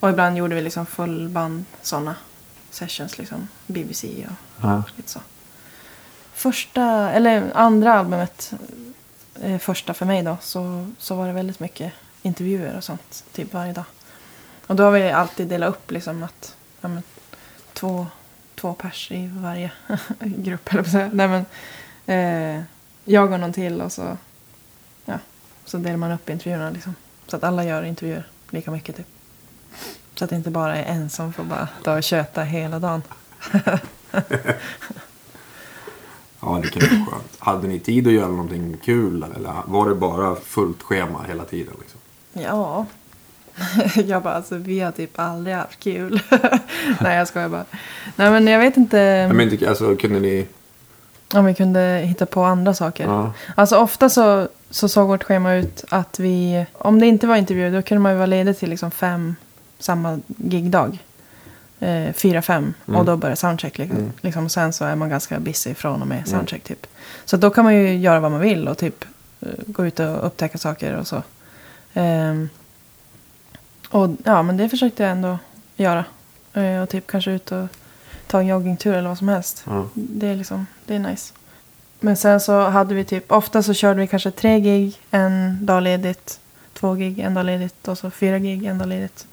och ibland gjorde vi liksom fullband sådana sessions liksom. BBC och Ja. lite så. Första, eller andra albumet, eh, första för mig då, så, så var det väldigt mycket intervjuer och sånt typ varje dag. Och då har vi alltid delat upp liksom att ja, men, två, två pers i varje grupp. Eller säga. Nej, men, eh, jag och någon till och så, ja, så delar man upp intervjuerna. Liksom. Så att alla gör intervjuer lika mycket typ. Så att det inte bara är en som får bara ta och köta hela dagen. ja, det kan vara skönt. Hade ni tid att göra någonting kul eller var det bara fullt schema hela tiden? Liksom? Ja. jag bara, alltså vi har typ aldrig haft kul. Nej, jag skojar bara. Nej, men jag vet inte Jag men, alltså, kunde ni... om vi kunde hitta på andra saker. Ja. Alltså ofta så, så såg vårt schema ut att vi, om det inte var intervju, då kunde man ju vara ledig till liksom fem samma gigdag. Eh, fyra, fem. Och då börjar soundcheck. Liksom. Liksom, och sen så är man ganska busy från och med soundcheck typ. Så då kan man ju göra vad man vill och typ eh, gå ut och upptäcka saker och så. Ehm, och ja, men det försökte jag ändå göra. Eh, och typ kanske ut och ta en joggingtur eller vad som helst. Ja. Det är liksom, det är nice. Men sen så hade vi typ, ofta så körde vi kanske tre gig en dag ledigt. Två gig en dag ledigt och så fyra gig en dag ledigt.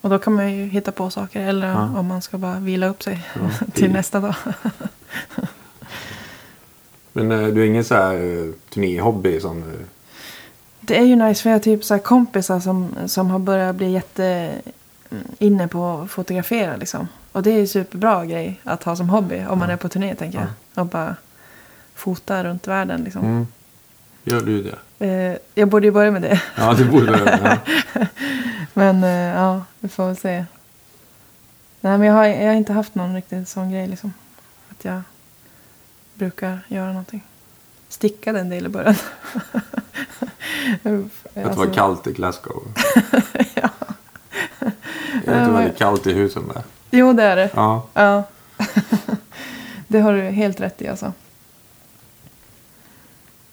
Och då kan man ju hitta på saker. Eller Ja. om man ska bara vila upp sig Ja, till nästa dag. Men eh, du har ingen så här eh, turnéhobby som... Det är ju nice för jag har typ så kompisar som, som har börjat bli jätte mm, inne på att fotografera liksom. Och det är ju superbra grej att ha som hobby om man är på turné tänker jag. Och bara fota runt världen liksom. Mm. Gör du det? Eh, jag borde ju börja med det. Ja, det borde du. Ja. Men eh, ja, vi får väl se. Nej, men jag har, jag har inte haft någon riktigt sån grej liksom. Att jag brukar göra någonting. Stickade en del i början. Att det var kallt i Glasgow. ja. Jag vet det var väldigt kallt i husen där. Jo, det är det. Ja. Ja. det har du helt rätt i alltså.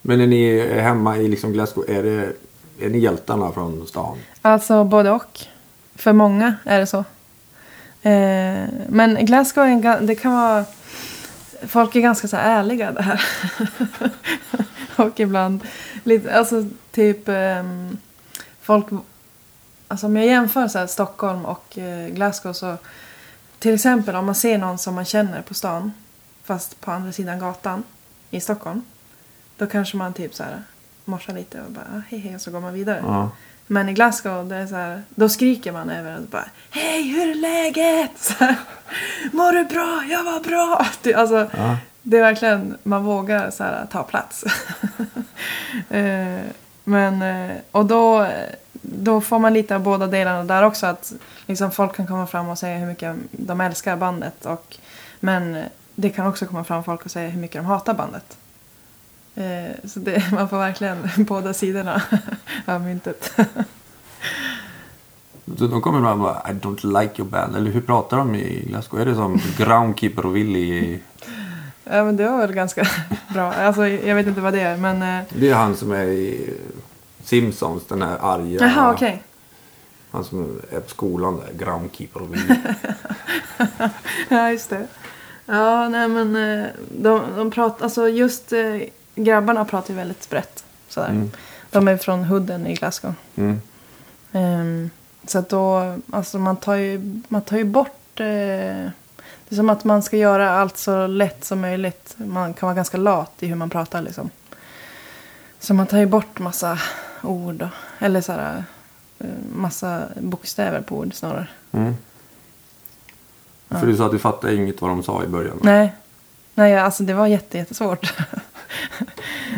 Men när ni är hemma i liksom Glasgow, är, det, är ni hjältarna från stan? Alltså både och. För många är det så. Eh, men Glasgow är det kan vara... Folk är ganska så här ärliga där. och ibland lite, alltså typ um, folk... Alltså om jag jämför så här, Stockholm och uh, Glasgow så... Till exempel om man ser någon som man känner på stan. Fast på andra sidan gatan i Stockholm. Då kanske man typ så här morsar lite och bara ah, hej hej och så går man vidare. Ja. Men i Glasgow, det är så här, då skriker man över och bara Hej, hur är läget? Så här, Mår du bra? Jag var bra! Det, alltså, Ja. det är verkligen, man vågar så här, ta plats. Eh, Men, eh, och då, då får man lite av båda delarna där också. Att liksom folk kan komma fram och säga hur mycket de älskar bandet. Och, men det kan också komma fram folk och säga hur mycket de hatar bandet. Eh, Så det, man får verkligen båda sidorna av myntet. Så de kommer och bara I don't like your band. Eller hur pratar de i Glasgow? Är det som Groundkeeper och Willy? Ja men det var väl ganska bra. Alltså jag vet inte vad det är men... eh, Det är han som är i Simpsons, den här arga. Jaha okej. Han som är på skolan där, Groundkeeper och Willy. Ja just det. Ja nej men eh, de, de pratar, alltså just grabbarna pratar ju väldigt brett. Sådär. Mm. De är från Hooden i Glasgow. Mm. Ehm, så att då, alltså man tar ju, man tar ju bort eh, det Det är som att man ska göra allt så lätt som möjligt. Man kan vara ganska lat i hur man pratar liksom. Så man tar ju bort massa ord. Och, eller så här, eh, massa bokstäver på ord snarare. Mm. För du sa att du fattade inget vad de sa i början. Nej, Nej alltså det var jätte, jättesvårt.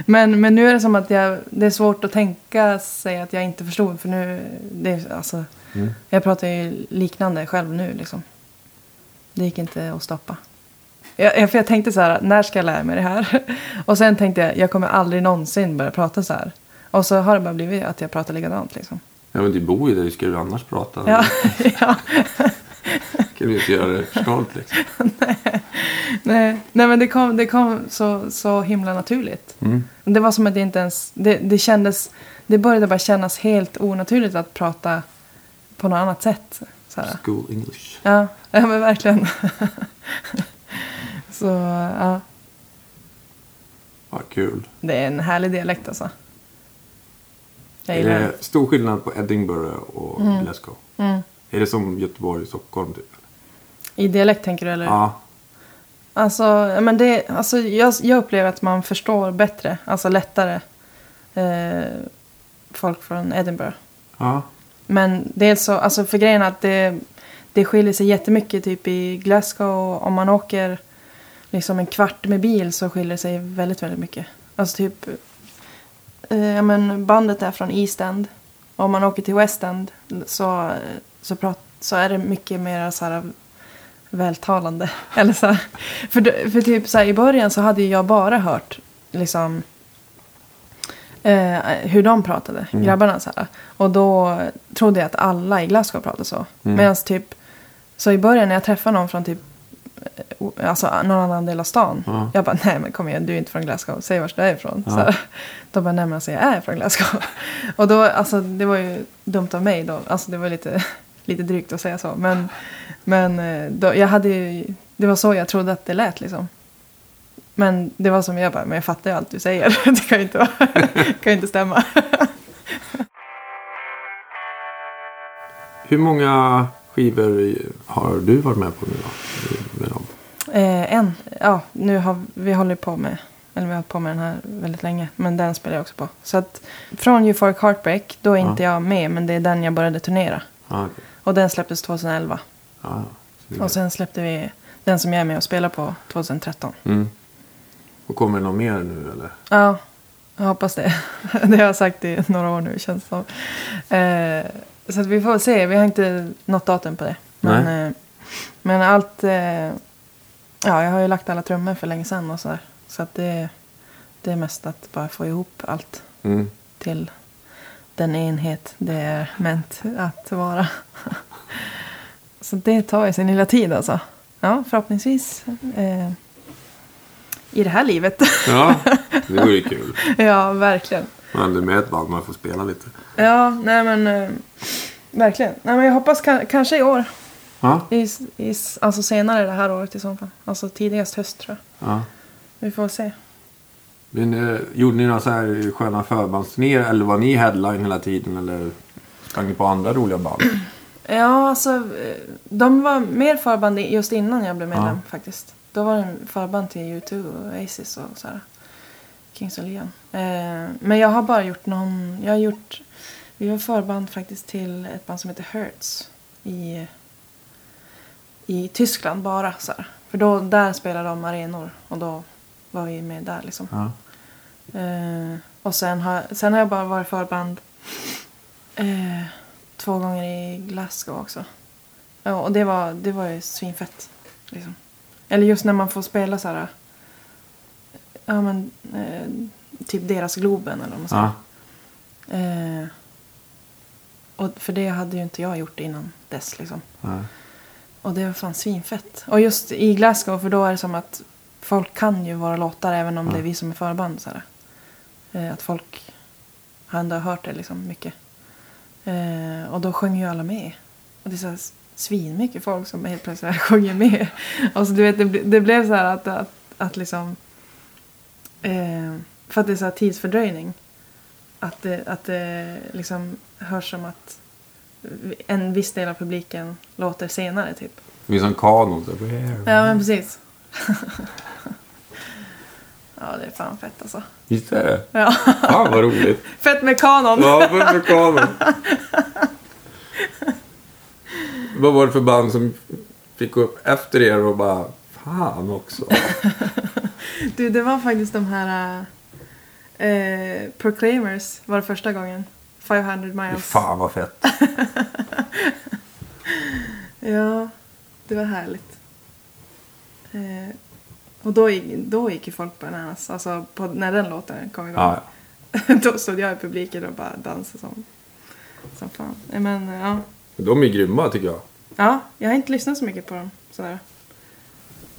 men, men nu är det som att jag, det är svårt att tänka sig att jag inte förstod. För nu, det, är- alltså, Mm. jag pratar ju liknande själv nu liksom. Det gick inte att stoppa. Jag, jag, för jag tänkte så här, när ska jag lära mig det här? Och sen tänkte jag, jag kommer aldrig någonsin börja prata så här. Och så har det bara blivit att jag pratar likadant liksom. Ja men du bor ju där, hur ska du annars prata? Ja, ja. Kan du inte göra det förståeligt liksom? Nej, nej men det kom, det kom så, så himla naturligt. Mm. Det var som att det inte ens, det, det kändes, det började bara kännas helt onaturligt att prata på något annat sätt. Så här. School English. Ja, ja men verkligen. så ja, Vad kul. det är en härlig dialekt alltså. Jag Är gillar den. det stor skillnad på Edinburgh och Glasgow? Mm. Är det som Göteborg och Stockholm typ? I dialekt tänker du eller? Ja. Alltså, men det, alltså jag, jag upplever att man förstår bättre, alltså lättare, eh, folk från Edinburgh. Ja. Men dels så, alltså för grejen att det, det skiljer sig jättemycket typ i Glasgow. Om man åker liksom en kvart med bil så skiljer det sig väldigt, väldigt mycket. Alltså typ, eh, ja men bandet är från East End. Om man åker till West End så, så, prat, så är det mycket mer så här vältalande. Eller så. För, för typ så här, i början så hade jag bara hört liksom eh, hur de pratade, grabbarna så här. Och då trodde jag att alla i Glasgow pratade så. Mm. Medan typ, så i början när jag träffade någon från typ eh, Alltså någon annan del av stan. Ja. Jag bara, nej men kom igen, du är inte från Glasgow. Säg var du är ifrån. Ja. Så. Då bara, nej men alltså jag är från Glasgow. Och då, alltså det var ju dumt av mig då. Alltså det var lite, lite drygt att säga så. Men, men eh, då, jag hade ju, det var så jag trodde att det lät liksom. Men det var som jag bara, men jag fattar ju allt du säger. Det kan ju inte, vara, kan inte stämma. Hur många skivor har du varit med på nu då? Med dem? Eh, en, ja, nu har vi hållit på med, eller vi har på med den här väldigt länge. Men den spelar jag också på. Så att från Euphoric Heartbreak, då är Ja. inte jag med. Men det är den jag började turnera. Ja, okej. Och den släpptes 2011. Ja, så det- Och sen släppte vi den som jag är med och spelar på 2013. Mm. Och kommer det någon mer nu eller? Ja, jag hoppas det. Det har jag sagt i några år nu känns det som. Eh, så vi får se. Vi har inte nått datum på det. Men, eh, men allt... Eh, ja, jag har ju lagt alla trummor för länge sedan och så där. Så att det, det är mest att bara få ihop allt Mm. till den enhet det är ment att vara. Så det tar ju sin lilla tid alltså. Ja, förhoppningsvis eh, i det här livet. Ja, det vore ju kul. ja, verkligen. Man är med ett band, man får spela lite. Ja, nej men eh, verkligen. Nej, men jag hoppas ka- kanske i år. Ja, I, i, alltså senare det här året i så fall. Alltså tidigast höst tror jag. ja. Vi får se. Men, eh, gjorde ni några så här sköna förbandsturnéer eller var ni headline hela tiden eller sprang ni på andra roliga band? Ja, alltså eh, de var mer förband just innan jag blev medlem Ja. faktiskt. Då var det förband till U2 och Oasis och så här. Kings of Leon. Eh, men jag har bara gjort någon, jag har gjort, vi var förband faktiskt till ett band som heter Hertz i, i Tyskland bara så här. För då, där spelade de arenor och då var vi med där liksom. Ja. Eh, och sen har, sen har jag bara varit förband eh, två gånger i Glasgow också. Ja, och det var, det var ju svinfett. Liksom. Eller just när man får spela så här. Ja men eh, typ deras Globen eller vad man säger. Ja. Eh, och för det hade ju inte jag gjort innan dess liksom. Ja. Och det var fan svinfett. Och just i Glasgow, för då är det som att folk kan ju våra låtar även om det är vi som är förband. Så. Eh, att folk har ändå hört det liksom mycket. Eh, och då sjöng ju alla med. Och det är så här svinmycket folk som helt plötsligt sjunger med. Och så du vet, det, det blev så här att, att, att liksom... Eh, för att det är så här tidsfördröjning. Att det, att det liksom hörs som att en viss del av publiken låter senare typ. Det finns en kanon. Ja, men precis. ja, det är fan fett alltså. Visst är det? Ja. Fan vad roligt. Fett med kanon. Ja, för, för kanon. Vad var det för band som fick upp efter er och bara Fan också. Du, det var faktiskt de här eh, Proclaimers var det första gången. 500 Fy miles. Fan vad fett. Ja, det var härligt. Eh, och då gick, då gick ju folk bananas. Alltså på, när den låten kom igång. Ja, då stod jag i publiken och bara dansade som, som fan. Men ja. de är grymma tycker jag. ja, jag har inte lyssnat så mycket på dem. Sådär.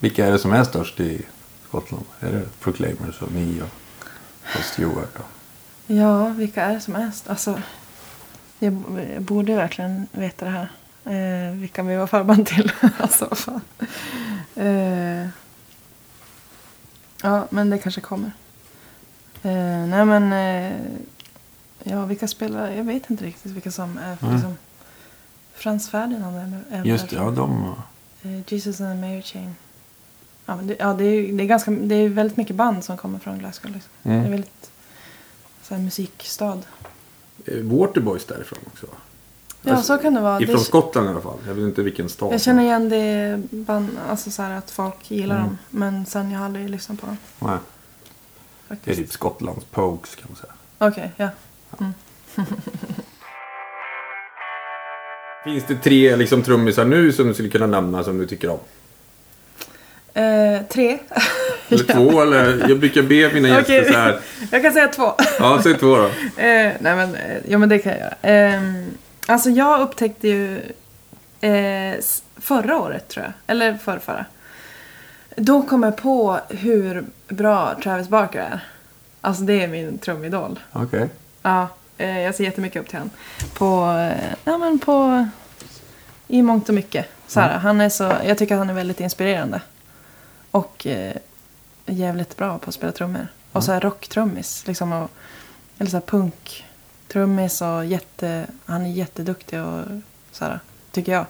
Vilka är det som är störst i Skottland? Är det Proclaimers och ni och, och Stewart? Då? Ja, vilka är det som är st- Alltså, jag, borde verkligen veta det här. Eh, vilka vi var förband till. alltså, fan. Eh, ja, men det kanske kommer. Eh, nej, men... Eh, ja, vilka spelar... Jag vet inte riktigt vilka som är... Nej. Liksom, Frans Ferdinand är, är Just det, ja de. Eh, Jesus and the Mary Chain. Ja, men det, ja, det, är, det, är ganska, det är väldigt mycket band som kommer från Glasgow. Liksom. Mm. Det är väldigt så här, musikstad. Är Waterboys därifrån också? Ja, så kan det vara. Ifrån Det- Skottland i alla fall. Jag vet inte vilken stad. Jag känner igen det band, alltså så att folk gillar Mm. dem. Men sen jag har aldrig lyssnat på dem. Nej, det är Faktiskt. typ Skottlands Pogues kan man säga. Okej, ja. Finns det tre liksom, trummisar nu som du skulle kunna nämna som du tycker om? Eh, tre. Eller två eller? Jag brukar be mina gäster Okej. så här. jag kan säga två. Ja, säg två då. Eh, nej men, eh, ja men det kan jag göra. Ehm, alltså jag upptäckte ju eh, förra året tror jag, eller förrförra. Då kom jag på hur bra Travis Barker är. Alltså det är min trumidol. Okej. Ja, eh, jag ser jättemycket upp till honom. På, eh, ja men på, i mångt och mycket. Så här, han är så, jag tycker att han är väldigt inspirerande. Och eh, jävligt bra på att spela trummor. Och så här rocktrummis. Liksom, och, eller så här punktrummis och jätte, han är jätteduktig och så här, tycker jag.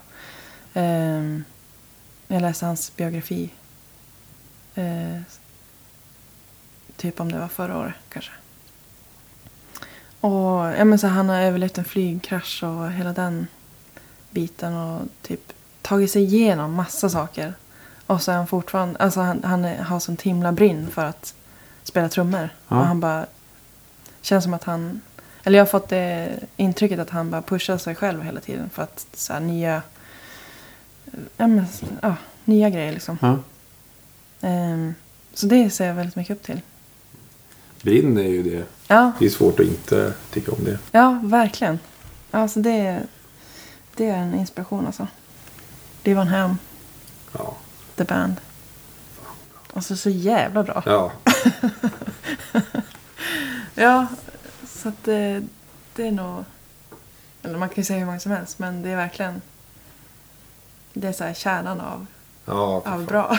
Ehm, jag läste hans biografi. Eh, typ om det var förra året kanske. Och ja, men så han har överlevt en flygkrasch och hela den biten och typ tagit sig igenom massa saker. Och så är han fortfarande, alltså han, han är, har sånt himla brinn för att spela trummor. Ja. Och han bara, känns som att han, eller jag har fått det intrycket att han bara pushar sig själv hela tiden för att så här, nya, ja, men, ja, nya grejer liksom. Ja. Ehm, så det ser jag väldigt mycket upp till. Brinn är ju det. Ja, Det är svårt att inte tycka om det. Ja, verkligen. Alltså det, det är en inspiration alltså. Live on Ham, Ja. The Band. Alltså så jävla bra. Ja. Ja, så att det, det är nog... Eller man kan ju säga hur många som helst, men det är verkligen... Det är så här kärnan av, Ja, av bra.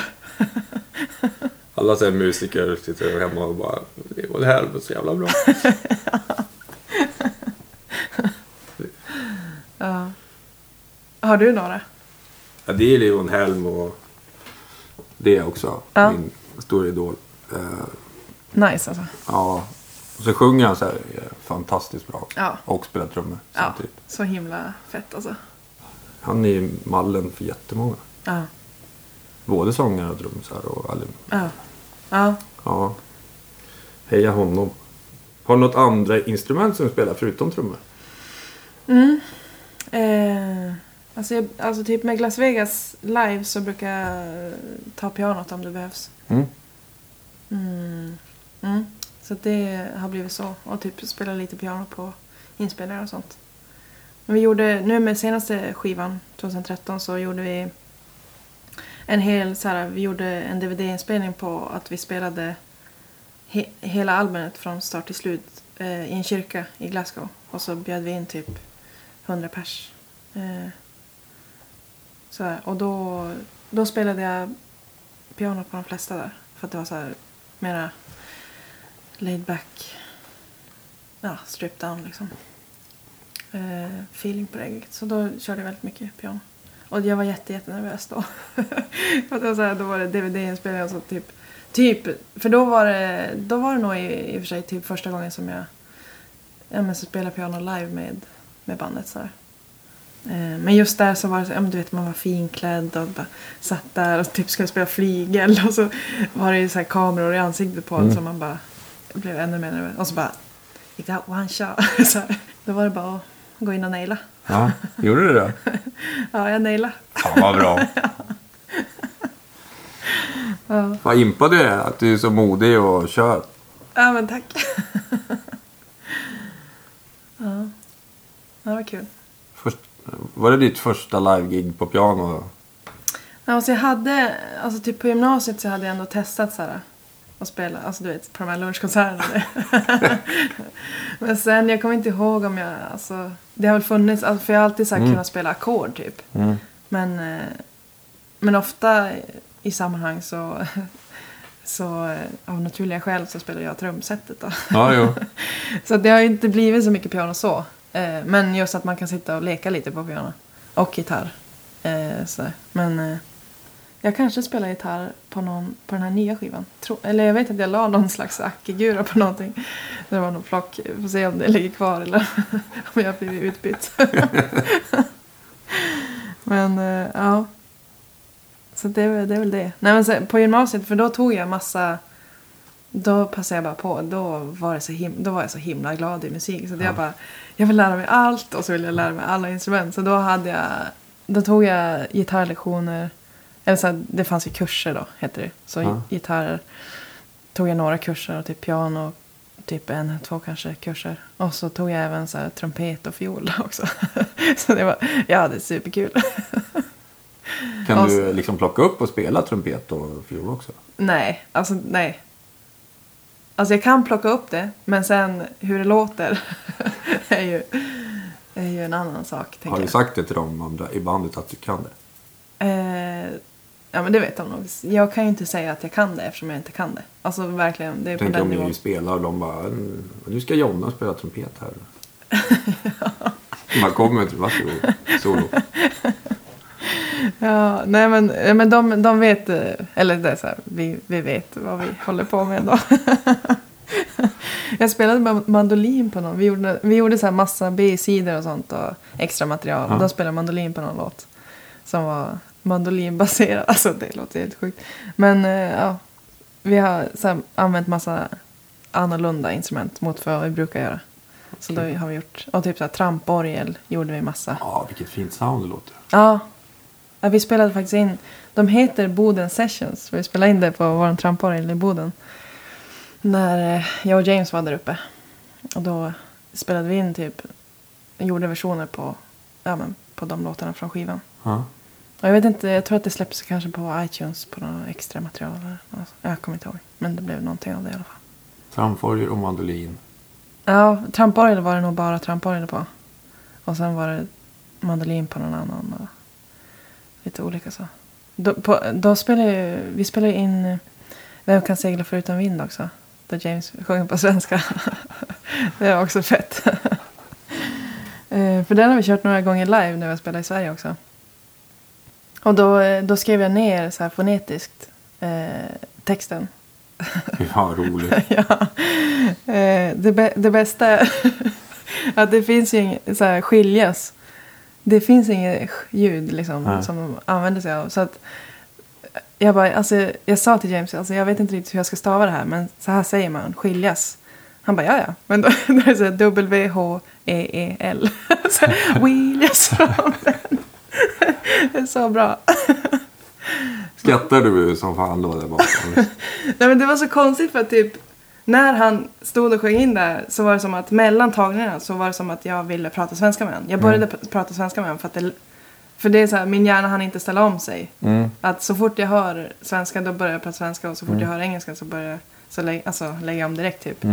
Alla så musiker sitter hemma och bara det var det här var så jävla bra. Ja. Har du några? Ja, det är Leon Helm och det är också Ja. min stora idol. Eh, Nice alltså. ja. Och så sjunger han så här eh, fantastiskt bra. Ja. Och spelar trummor Ja, samtidigt. så himla fett alltså. Han är ju mallen för jättemånga. Ja. Både sångare och trummisar och eller, Ja. Ja. Ja. Heja honom. Har du något andra instrument som du spelar förutom trummor? Mm. Eh, alltså, jag, alltså typ med Las Vegas live så brukar jag ta pianot om det behövs. Mm. Mm. Mm. Så det har blivit så. Och typ spela lite piano på inspelningar och sånt. Men vi gjorde, nu med senaste skivan 2013 så gjorde vi en hel så här, vi gjorde en DVD-inspelning på att vi spelade he, hela albumet från start till slut eh, i en kyrka i Glasgow. Och så bjöd vi in typ 100 pers. Eh, så här, och då, då spelade jag piano på de flesta där. För att det var så här mera laid back. Ja, strip down liksom. Eh, feeling på det. Så då körde jag väldigt mycket piano. Och jag var jätte, jättenervös då. För att var så här, då var det DVD-inspelning och så typ. Typ, för då var det, då var det nog i, i och för sig typ första gången som jag ja, men så spelade piano live med, med bandet. Så här. Eh, Men just där så var det så, ja, men du vet man var finklädd och bara satt där och typ skulle spela flygel och så var det ju så här kameror i ansiktet på en så man bara blev ännu mer nervös. Och så bara, you got one shot. Så här. Då var det bara att gå in och naila. Ja, gjorde du det? Ja, jag naila. Fan vad bra. Ja. Vad impad du är att du är så modig och kör. ja, men tack. ja. ja, det var kul. Först, var det ditt första live-gig på piano? Ja, alltså jag hade, alltså typ på gymnasiet så hade jag ändå testat så här att spela, alltså du vet på de här lunchkonserterna. Men sen, jag kommer inte ihåg om jag, alltså det har väl funnits, alltså, för jag har alltid så här kunnat spela ackord typ. Mm. Men, eh, men ofta i sammanhang så, så eh, av naturliga skäl så spelar jag trumsetet då. Ja. Så det har ju inte blivit så mycket piano så. Eh, men just att man kan sitta och leka lite på piano. Och gitarr. Eh, så. Men jag kanske spelar gitarr på, någon, på den här nya skivan. Tro, eller jag vet att jag la någon slags ackigura på någonting. Det var någon plock. Får se om det ligger kvar eller om jag blivit utbytt. men eh, ja. Så det, det är väl det. Nej, men så, på gymnasiet, för då tog jag massa... Då passade jag bara på. Då var, det så him- då var jag så himla glad i musik. Så att jag bara, jag vill lära mig allt och så vill jag lära mig alla instrument. Så då hade jag, då tog jag gitarrlektioner. Eller så här, det fanns ju kurser då, heter det. Så Ja. gitarr tog jag några kurser och typ piano, typ en, två kanske kurser. Och så tog jag även så här, trumpet och fiol också. så det var, jag hade superkul. Kan Och du liksom plocka upp och spela trumpet och fiol också? Nej, alltså nej. Alltså jag kan plocka upp det, men sen hur det låter är, ju, är ju en annan sak. Har du sagt det till dem andra i bandet att du kan det? Eh, ja men det vet de nog. Jag kan ju inte säga att jag kan det eftersom jag inte kan det. Alltså verkligen, det är på Tänk den om nivån. ni spelar och de bara "Mm, nu ska Jonna spela trumpet här. Man kommer till varsågod, solo. Ja, nej men, eh, men de, de vet, eh, eller det är så här, vi, vi vet vad vi håller på med då. Jag spelade mandolin på någon. Vi gjorde, vi gjorde så här massa B-sidor och sånt och extra material. Ja. Då spelade mandolin på någon låt. Som var mandolinbaserad. Alltså det låter helt sjukt. Men eh, ja, vi har så här, använt massa annorlunda instrument mot vad vi brukar göra. Så då har vi gjort, och typ så här tramporgel gjorde vi massa. Ja, vilket fint sound det låter. Ja. ja, vi spelade faktiskt in. De heter Boden Sessions. Vi spelade in det på vår tramporgel i Boden. När eh, jag och James var där uppe. Och då spelade vi in typ. Gjorde versioner på, ja, men, på de låtarna från skivan. Ja. Jag vet inte, jag tror att det släpps kanske på iTunes på något extra material. Något. Jag kommer inte ihåg. Men det blev någonting av det i alla fall. Tramforger och mandolin. Ja, tramporgel var det nog bara tramporgel på. Och sen var det mandolin på någon annan. Och lite olika så. Då, på, då spelade ju, vi spelade in Vem kan segla förutom vind också. Där James sjunger på svenska. det var också fett. Eh, För den har vi kört några gånger live när vi har spelat i Sverige också. Och då, då skrev jag ner så här fonetiskt eh, texten. Ja, roligt. ja. Eh, det, bä- det bästa är att det finns ju inget så här, skiljas. Det finns inget ljud liksom, Nej. som de använder sig av. Så att, jag, bara, alltså, jag sa till James, alltså, jag vet inte riktigt hur jag ska stava det här, men så här säger man, skiljas. Han bara, ja ja. Men då, då är det så här, W-H-E-E-L. Så Det är så bra. Skrattar du som fan då där bakom? Nej men det var så konstigt för att typ när han stod och sjöng in där så var det som att mellan tagningarna så var det som att jag ville prata svenska med honom. Jag började pr- prata svenska med honom för att det, för det är så här, min hjärna hann inte ställa om sig. Mm. Att så fort jag hör svenska då börjar jag prata svenska och så fort jag hör engelska så börjar jag så lä- alltså, lägger jag om direkt typ.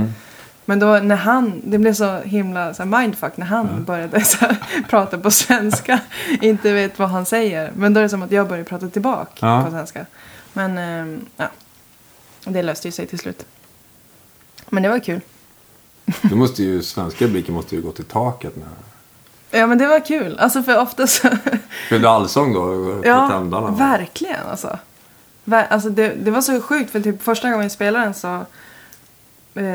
Mm. Men då när han, det blev så himla så här mindfuck när han började så här, prata på svenska. inte vet vad han säger. Men då är det som att jag började prata tillbaka Ja. på svenska. Men ehm, ja, det löste ju sig till slut. Men det var kul. Då måste ju svenska blicken måste ju gå till taket när Ja, men det var kul. Alltså för ofta så... Blev det allsång då? Ja, tändarna? verkligen alltså. Ver- alltså det, det var så sjukt för typ första gången vi spelade den så, eh,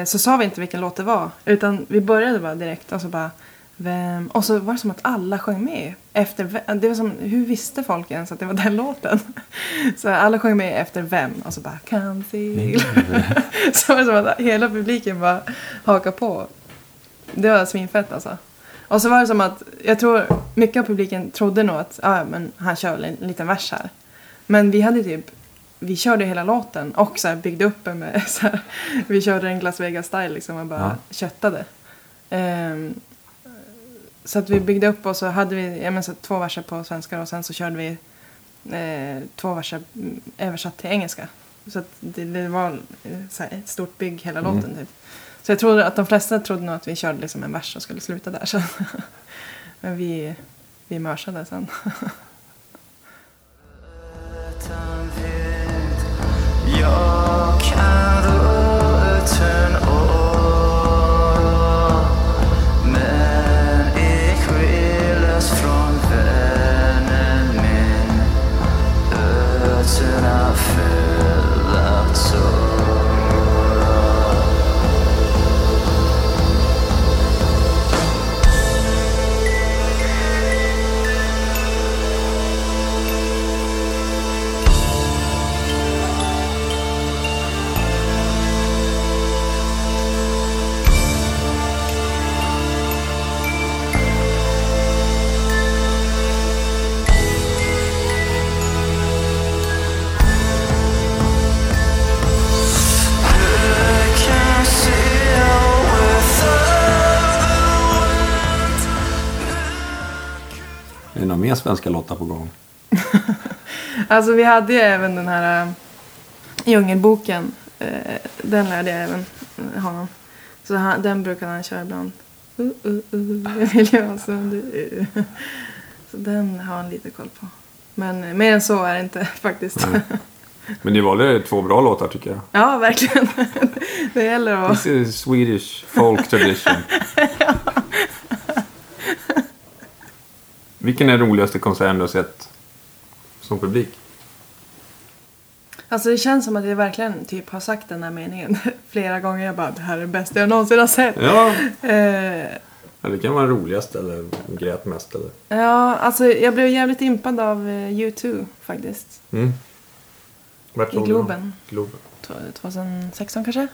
så sa vi inte vilken låt det var. Utan vi började bara direkt och så bara vem? Och så var det som att alla sjöng med. Efter, det var som, hur visste folk ens att det var den låten? Så alla sjöng med efter vem? Och så bara Come feel. så var det som att hela publiken bara hakade på. Det var svinfett alltså. Och så var det som att, jag tror mycket av publiken trodde nog att ah, men han kör en liten vers här. Men vi hade typ, vi körde hela låten och så här byggde upp en med, så här, vi körde en Las Vegas-style liksom och bara Ja. köttade. Ehm, så att vi byggde upp och så hade vi ja, men så två verser på svenska och sen så körde vi eh, två verser mm, översatt till engelska. Så att det, det var eh, så här, ett stort bygg hela Mm. låten typ. Så jag trodde att de flesta trodde nog att vi körde liksom en vers och skulle sluta där. Så. Men vi, vi mörsade sen. utan vind Jag kan ro några mer svenska låtar på gång? Alltså vi hade ju även den här äh, Djungelboken. Eh, den lärde jag även äh, honom. Så han, den brukade han köra ibland. Uh, uh, uh, jag vill ju uh. Så den har han lite koll på. Men eh, mer än så är det inte faktiskt. Men ni valde två bra låtar tycker jag. ja, verkligen. det gäller att... This is Swedish folk tradition. Vilken är roligaste konserten du har sett som publik? Alltså det känns som att jag verkligen typ har sagt den här meningen flera gånger. Jag bara, det här är det bästa jag någonsin har sett. Ja, Eh, eller det kan vara roligast eller grät mest eller. ja, alltså jag blev jävligt impad av eh, U2 faktiskt. Mm. Vart I? Globen. Globen. Tw- 2016 kanske?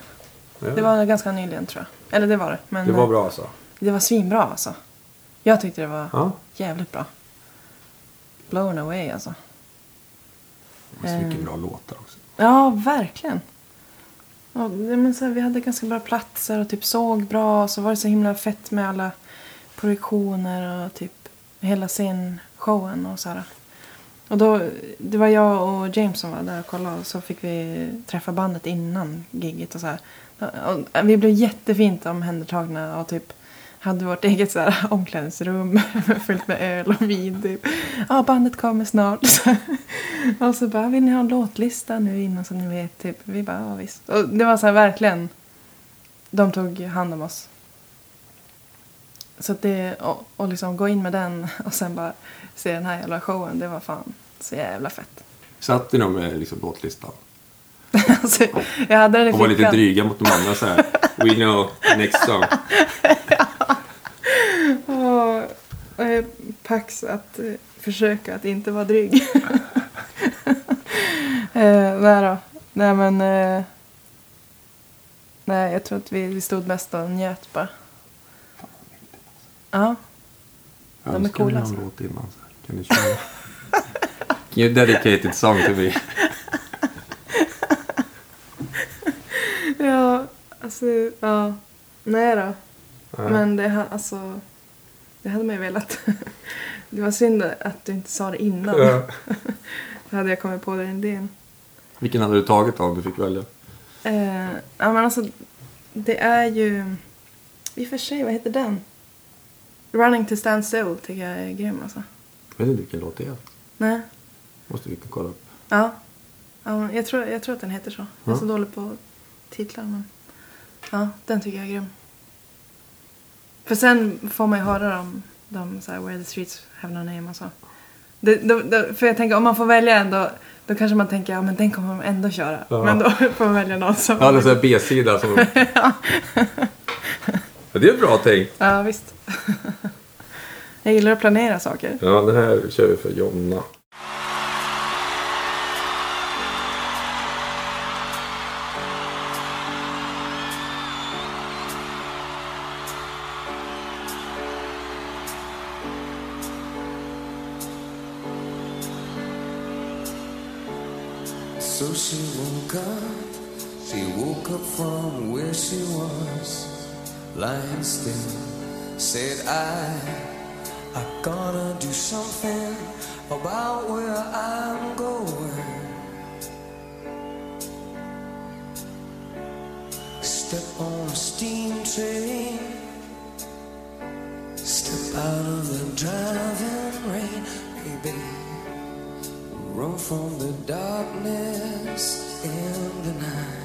Ja. Det var ganska nyligen tror jag. Eller det var det. Men det var eh, bra alltså. det var svinbra alltså. Jag tyckte det var Ja. Jävligt bra. Blown away alltså. Det var så mycket Eh. bra låtar också. Ja, verkligen. Ja, men så här, vi hade ganska bra platser och typ såg bra. Så var det så himla fett med alla projektioner och typ hela scenshowen och så här. Och då, det var jag och James som var där och kollade och så fick vi träffa bandet innan gigget och så här. Och vi blev jättefint omhändertagna och typ hade vårt eget så här omklädningsrum fyllt med öl och vin. Typ. Ja, bandet kommer snart. och så bara, vill ni ha en låtlista nu innan så ni vet? Typ. Vi bara, ja visst. Och det var så här verkligen, de tog hand om oss. Så att det, och, och liksom gå in med den och sen bara se den här jävla showen, det var fan så jävla fett. Satt ni då med liksom låtlistan? alltså, jag hade den i Och var lite fickan. dryga mot de andra så här. We know next song. Och jag pax att eh, försöka att inte vara dryg. eh, nej då. Nej men. Eh, nej jag tror att vi, vi stod mest och njöt bara. Ja. Jag De är önskar coola, ni alltså. någon låt innan så. Kan ni köra? Can you dedicate a song to me? Ja, alltså ja. Nej då. Nej. Men det, alltså, det hade man ju velat. det var synd att du inte sa det innan. Ja. Då hade jag kommit på den idén. Vilken hade du tagit om du fick välja? Eh, ja men alltså, det är ju... I och för sig, vad heter den? Running to stand still tycker jag är grym alltså. Vet inte vilken låt det är. Nej. Måste vi kolla upp. Ja. ja jag, tror, jag tror att den heter så. Jag är så dålig på titlar men... Ja, den tycker jag är grym. För sen får man ju höra dem De så här, Where the streets have no name och så. Det, då, då, för jag tänker om man får välja en då, kanske man tänker ja men den kommer de ändå köra. Ja. Men då får man välja någon som... Ja, det är en sån här B-sida som... ja, det är bra tänkt. Ja, visst. jag gillar att planera saker. Ja, det här kör vi för Jonna. She woke up, she woke up from where she was, lying still. Said I, I gotta do something about where I'm going. Step on a steam train, step out of the driving rain, baby. Run from the darkness in the night.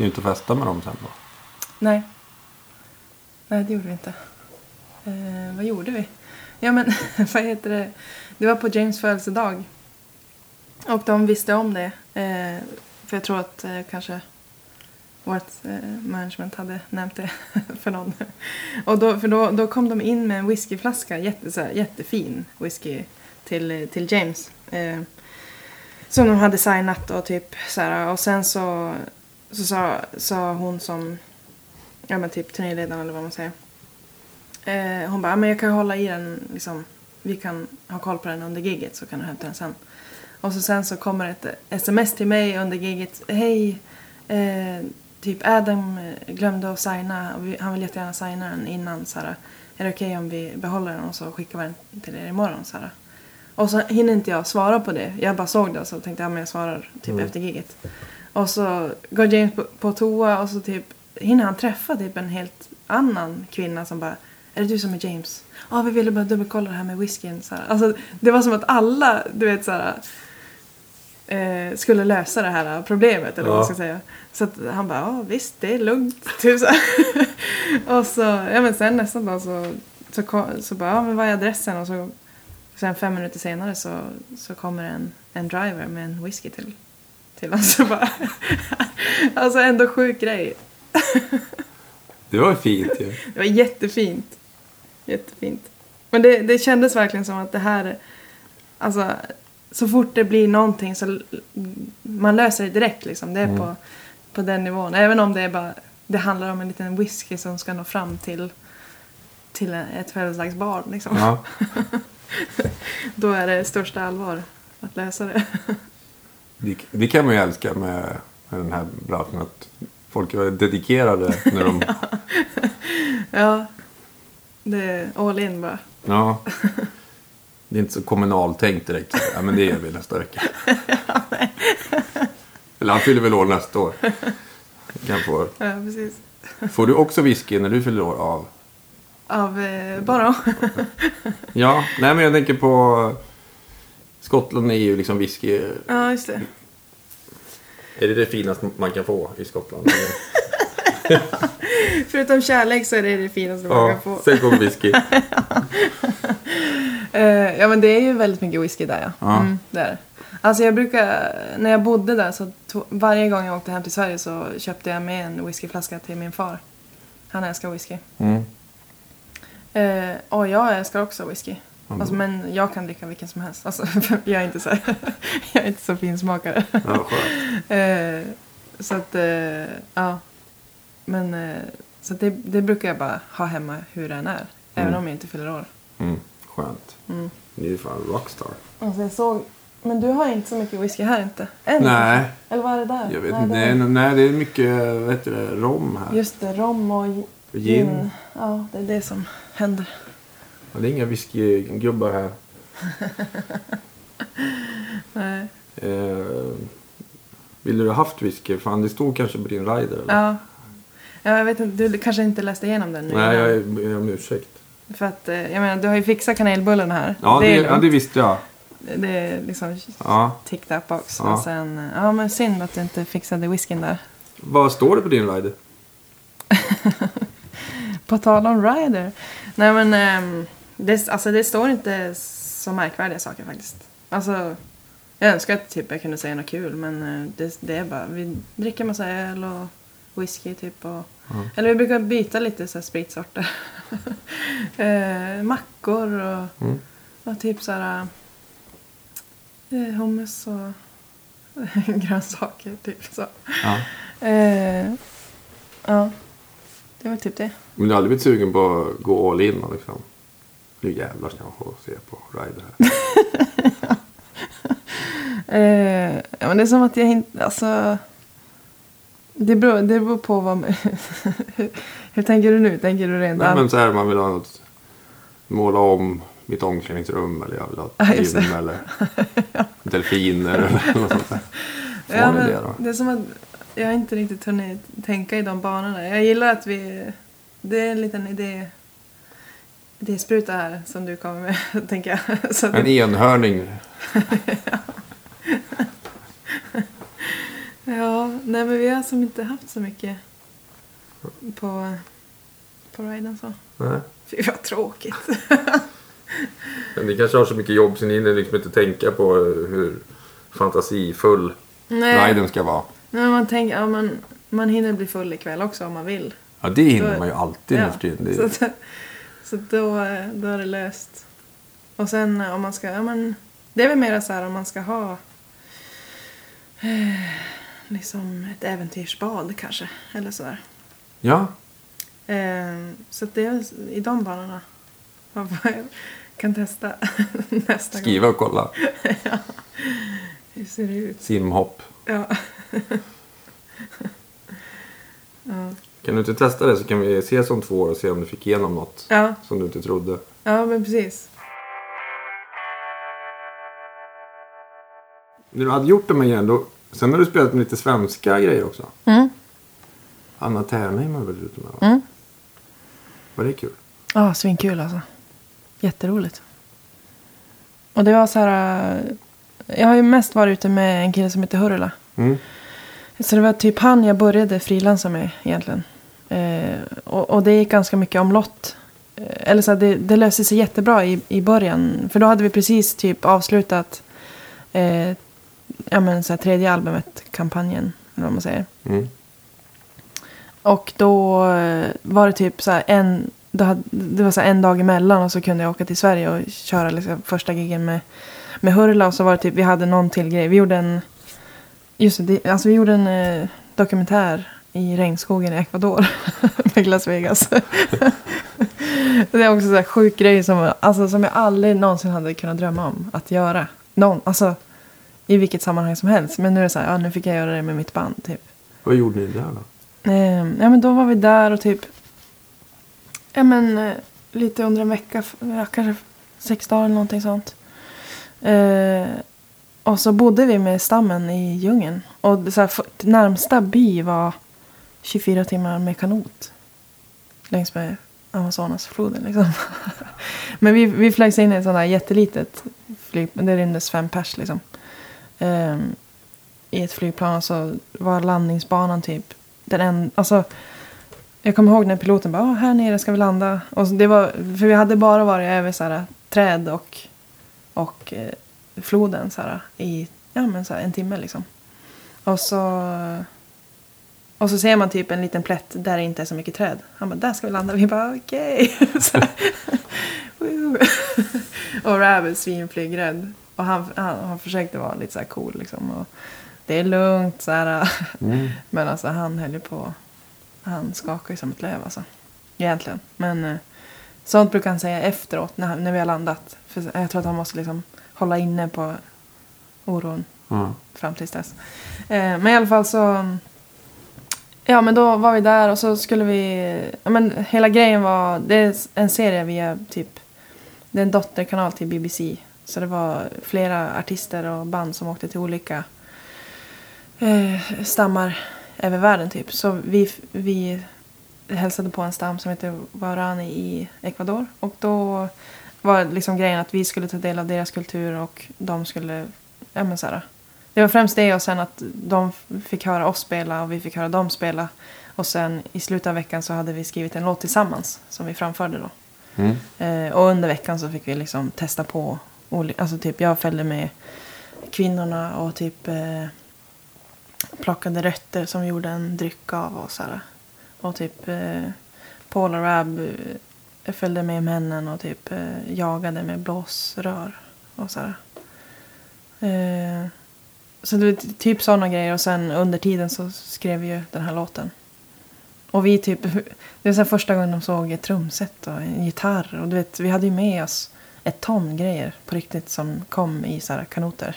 Ni ut och festade med dem sen då? Nej. Nej, det gjorde vi inte. Eh, vad gjorde vi? Ja, men vad heter det? Det var på James födelsedag. Och de visste om det. Eh, för jag tror att eh, kanske vårt eh, management hade nämnt det för någon. Och då, för då, då kom de in med en whiskyflaska, jätte, så här, jättefin whisky till, till James. Eh, som de hade signat och typ så här. Och sen så, så sa, sa hon som, ja men typ turnéledaren eller vad man säger. Eh, hon bara, "Ja, men jag kan hålla i den liksom vi kan ha koll på den under giget så kan du hämta den sen. Och så sen så kommer ett sms till mig under giget. Hej, eh, typ Adam glömde att signa. Han vill jättegärna signa den innan. Så här, är det okej om vi behåller den och så skickar vi den till er imorgon? Så här. Och så hinner inte jag svara på det. Jag bara såg det och så tänkte jag men jag svarar typ efter giget. Och så går James på, på toa och så typ hinner han träffa typ en helt annan kvinna som bara Är det du som är James? Ja, vi ville bara dubbelkolla det här med whiskyn. Så här. Alltså, det var som att alla, du vet så här, eh, skulle lösa det här problemet eller vad man Ja. ska säga. Så att han bara, ja visst det är lugnt. Typ så och så, ja men sen nästa dag så, så, kom, så bara, ja men vad är adressen? Och så sen fem minuter senare så, så kommer en, en driver med en whisky till, till oss. Så bara, alltså ändå sjuk grej. Det var fint ju. Det var jättefint. Jättefint. Men det, det kändes verkligen som att det här, alltså så fort det blir någonting så man löser det direkt liksom. Det är på, på den nivån. Även om det är bara, det handlar om en liten whisky som ska nå fram till, till ett födelsedagsbarn liksom. Ja. Då är det största allvar att lösa det. Det, det kan man ju älska med, med den här branschen. Att folk är dedikerade när de... ja. Det är all in bara. Ja. Det är inte så kommunaltänkt direkt. Ja, men det gör vi nästa vecka. Eller han fyller väl år nästa år. Kan få. Ja, precis. Får du också whisky när du fyller år av? Av eh, bara. Ja, nej men jag tänker på... Skottland är ju liksom whisky. ja, just det. Är det det finaste man kan få i Skottland? Förutom kärlek så är det det finaste man ja, kan få. sen kommer whisky. Eh, ja men det är ju väldigt mycket whisky där ja. Ja. Mm, det är det. Alltså jag brukar, när jag bodde där så to- varje gång jag åkte hem till Sverige så köpte jag med en whiskyflaska till min far. Han älskar whisky. Mm. Eh, och jag älskar också whisky. Alltså, men jag kan dricka vilken som helst. Alltså, jag är inte så, jag är inte så finsmakare. Ja. Eh, så att, eh, ja. Men, eh, så det, det brukar jag bara ha hemma hur den är. Även Mm. om jag inte fyller år. Mm, skönt. Mm. Ni är fan rockstar. Alltså jag såg... Men du har inte så mycket whisky här inte? Än, Nej. Eller vad är det där? Jag vet Nej, inte. det Nej, är- nej, det är mycket heter det, rom här. Just det, rom och gi- Gin. Ja, det är det som händer. Det är inga whiskygubbar här. Nej. Eh, vill du ha haft whisky? Fan, det stod kanske på din rider eller? Ja. ja. Jag vet inte, du kanske inte läste igenom den nu Nej, jag, ber om ursäkt. För att, eh, jag menar, du har ju fixat kanelbullen här. Ja, det, är ja, det visste jag. det är liksom Ja. tick that box. Ja. Och sen, ja men synd att du inte fixade whiskyn där. Vad står det på din rider? På tal om Ryder. Nej men, ehm, det, alltså det står inte så märkvärdiga saker faktiskt. Alltså, jag önskar att typ, jag kunde säga något kul men eh, det, det är bara, vi dricker massa öl och whisky typ. Och, Eller vi brukar byta lite så här spritsorter. eh, mackor och, Mm. och typ så här eh, hummus och grönsaker typ så. Ja. Eh, ja, det var typ det. Men du har aldrig blivit sugen på att gå all in liksom? Nu jävlar ska jag få se på rider här. Eh, ja, men det är som att jag inte, alltså. Det beror, det beror på vad man, hur, hur tänker du nu? Tänker du rent Nej, men så här man vill ha något. Måla om mitt omklädningsrum eller jag vill ha ett gym eller delfiner eller något sånt där. Får ja, men det är som att jag inte riktigt hunnit tänka i de banorna. Jag gillar att vi, det är en liten idé, idéspruta här som du kommer med, tänker jag. Så En enhörning. Ja, nej men vi har som inte haft så mycket på, på riden så. Nej. Fy vad tråkigt. Men ni kanske har så mycket jobb så ni hinner liksom inte tänka på hur fantasifull nej, riden ska vara. nej, man tänker, ja man, man hinner bli full ikväll också om man vill. Ja, det hinner Då- man ju alltid nu Ja, för tiden. Så, då, då är det löst. Och sen eh, om man ska, ja men det är väl mer så här om man ska ha eh, liksom ett äventyrsbad kanske. Eller sådär. ja, Eh, så det är i de banorna. Kan testa nästa gång. Skriva och kolla. Hur ser det ut? Simhopp. Ja. ja. Kan du inte testa det så kan vi ses om två år och se om du fick igenom något Ja. som du inte trodde. ja, men precis. När du hade gjort de här grejerna, då, sen har du spelat med lite svenska grejer också. Mm. Anna Ternheim har väl ute med va? Mm. Var det kul? Ja, svinkul alltså. Jätteroligt. Och det var så här... äh, Jag har ju mest varit ute med en kille som heter Hurula. Mm. Så det var typ han jag började frilansa med egentligen. Eh, och, och det gick ganska mycket omlott. Eh, eller så här, det, det löste sig jättebra i, i början. För då hade vi precis typ avslutat eh, ja, men så här, tredje albumet, kampanjen. Eller vad man säger. Mm. Och då eh, var det typ så här en, hade, det var så en dag emellan och så kunde jag åka till Sverige och köra liksom första gigen med, med Hurla. Och så var det typ, vi hade någon till grej. Vi gjorde en, just det- alltså vi gjorde en eh, dokumentär i regnskogen i Ecuador med Las Vegas. det är också så här sjuk grej som, alltså, som jag aldrig någonsin hade kunnat drömma om att göra. Någon, alltså, I vilket sammanhang som helst. Men nu är det så här, ja, nu fick jag göra det med mitt band. Typ. Vad gjorde ni där då? Eh, ja men då var vi där och typ. Ja men eh, lite under en vecka. Ja, kanske sex dagar eller någonting sånt. Eh, och så bodde vi med stammen i djungeln. Och så här, närmsta by var 24 timmar med kanot. Längs med Amazonasfloden liksom. men vi, vi flögs in i ett sånt där jättelitet flygplan. Det rymdes fem pers liksom. Ehm, I ett flygplan och så var landningsbanan typ den en, alltså, jag kommer ihåg när piloten bara, här nere ska vi landa. Och det var, för vi hade bara varit över så här, träd och, och eh, floden så här, i ja, men så här, en timme liksom. Och så, och så ser man typ en liten plätt där det inte är så mycket träd. Han bara, där ska vi landa. Vi bara, okej. Woo. och Rab är svinflygrädd. Och han, han, han försökte vara lite så här cool liksom. Och det är lugnt så här. Mm. Men alltså han höll ju på. Han skakar ju som ett löv alltså. Egentligen. Men eh, sånt brukar han säga efteråt när, när vi har landat. För jag tror att han måste liksom hålla inne på oron Ja. fram tills dess. Eh, men i alla fall så. Ja men då var vi där och så skulle vi. Ja, men hela grejen var. Det är en serie via typ. Det är en dotterkanal till BBC. Så det var flera artister och band som åkte till olika eh, stammar över världen typ. Så vi, vi hälsade på en stam som heter Warani i Ecuador. Och då var liksom grejen att vi skulle ta del av deras kultur och de skulle, ja men så här. Det var främst det och sen att de fick höra oss spela och vi fick höra dem spela. Och sen i slutet av veckan så hade vi skrivit en låt tillsammans som vi framförde då. Mm. Eh, och under veckan så fick vi liksom testa på. Alltså typ jag följde med kvinnorna och typ eh, plockade rötter som vi gjorde en dryck av och så här. Och typ eh, Paul och Rab eh, följde med männen och typ eh, jagade med blåsrör och så här. Eh, så det var typ sådana grejer och sen under tiden så skrev vi ju den här låten. Och vi typ, det var så första gången de såg ett trumset och en gitarr. Och du vet, vi hade ju med oss ett ton grejer på riktigt som kom i så här kanoter.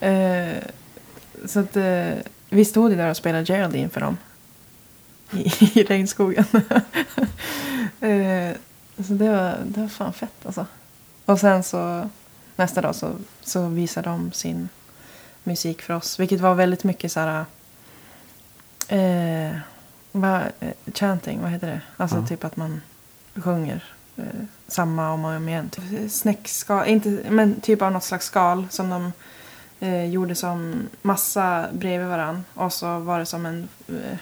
eh, så att eh, vi stod ju där och spelade Geraldine för dem. I, i regnskogen. eh, så det var, det var fan fett alltså. Och sen så nästa dag så, så visade de sin musik för oss. Vilket var väldigt mycket så här Eh, vad, eh, chanting, vad heter det? Alltså Ja. typ att man sjunger eh, samma om och om igen. Typ snäckskal, inte, men typ av något slags skal som de eh, gjorde som massa bredvid varann. Och så var det som en eh,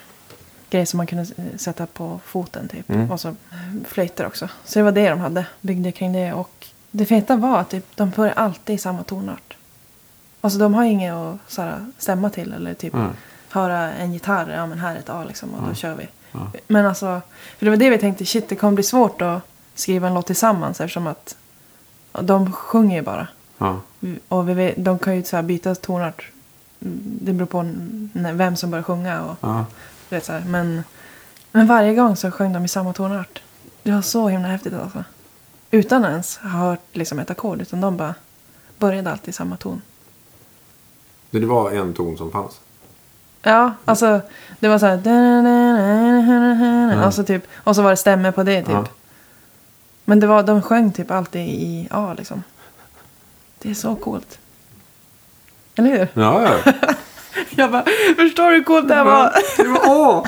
grej som man kunde sätta på foten typ. Mm. Och så flöjter också. Så det var det de hade, byggde kring det. Och det feta var att typ, de börjar alltid i samma tonart. Alltså de har inget att så här, stämma till eller typ Ja. höra en gitarr, ja men här är ett A liksom och Ja. då kör vi. Ja. Men alltså, för det var det vi tänkte, shit det kommer bli svårt att skriva en låt tillsammans eftersom att de sjunger ju bara. Ja. Och vi de kan ju så byta tonart. Mm, Det beror på vem som börjar sjunga och du vet så här. Men, men varje gång så sjöng de i samma tonart. Det var så himla häftigt alltså. Utan ens ha hört liksom ett ackord. Utan de bara började alltid i samma ton. Det var en ton som fanns. Ja, alltså det var så här. Alltså, typ, och så var det stämmer på det typ. Ja. Men det var, de sjöng typ alltid i A liksom. Det är så coolt. Eller hur? Ja, ja. Jag bara, förstår du hur coolt det här var? Det var A!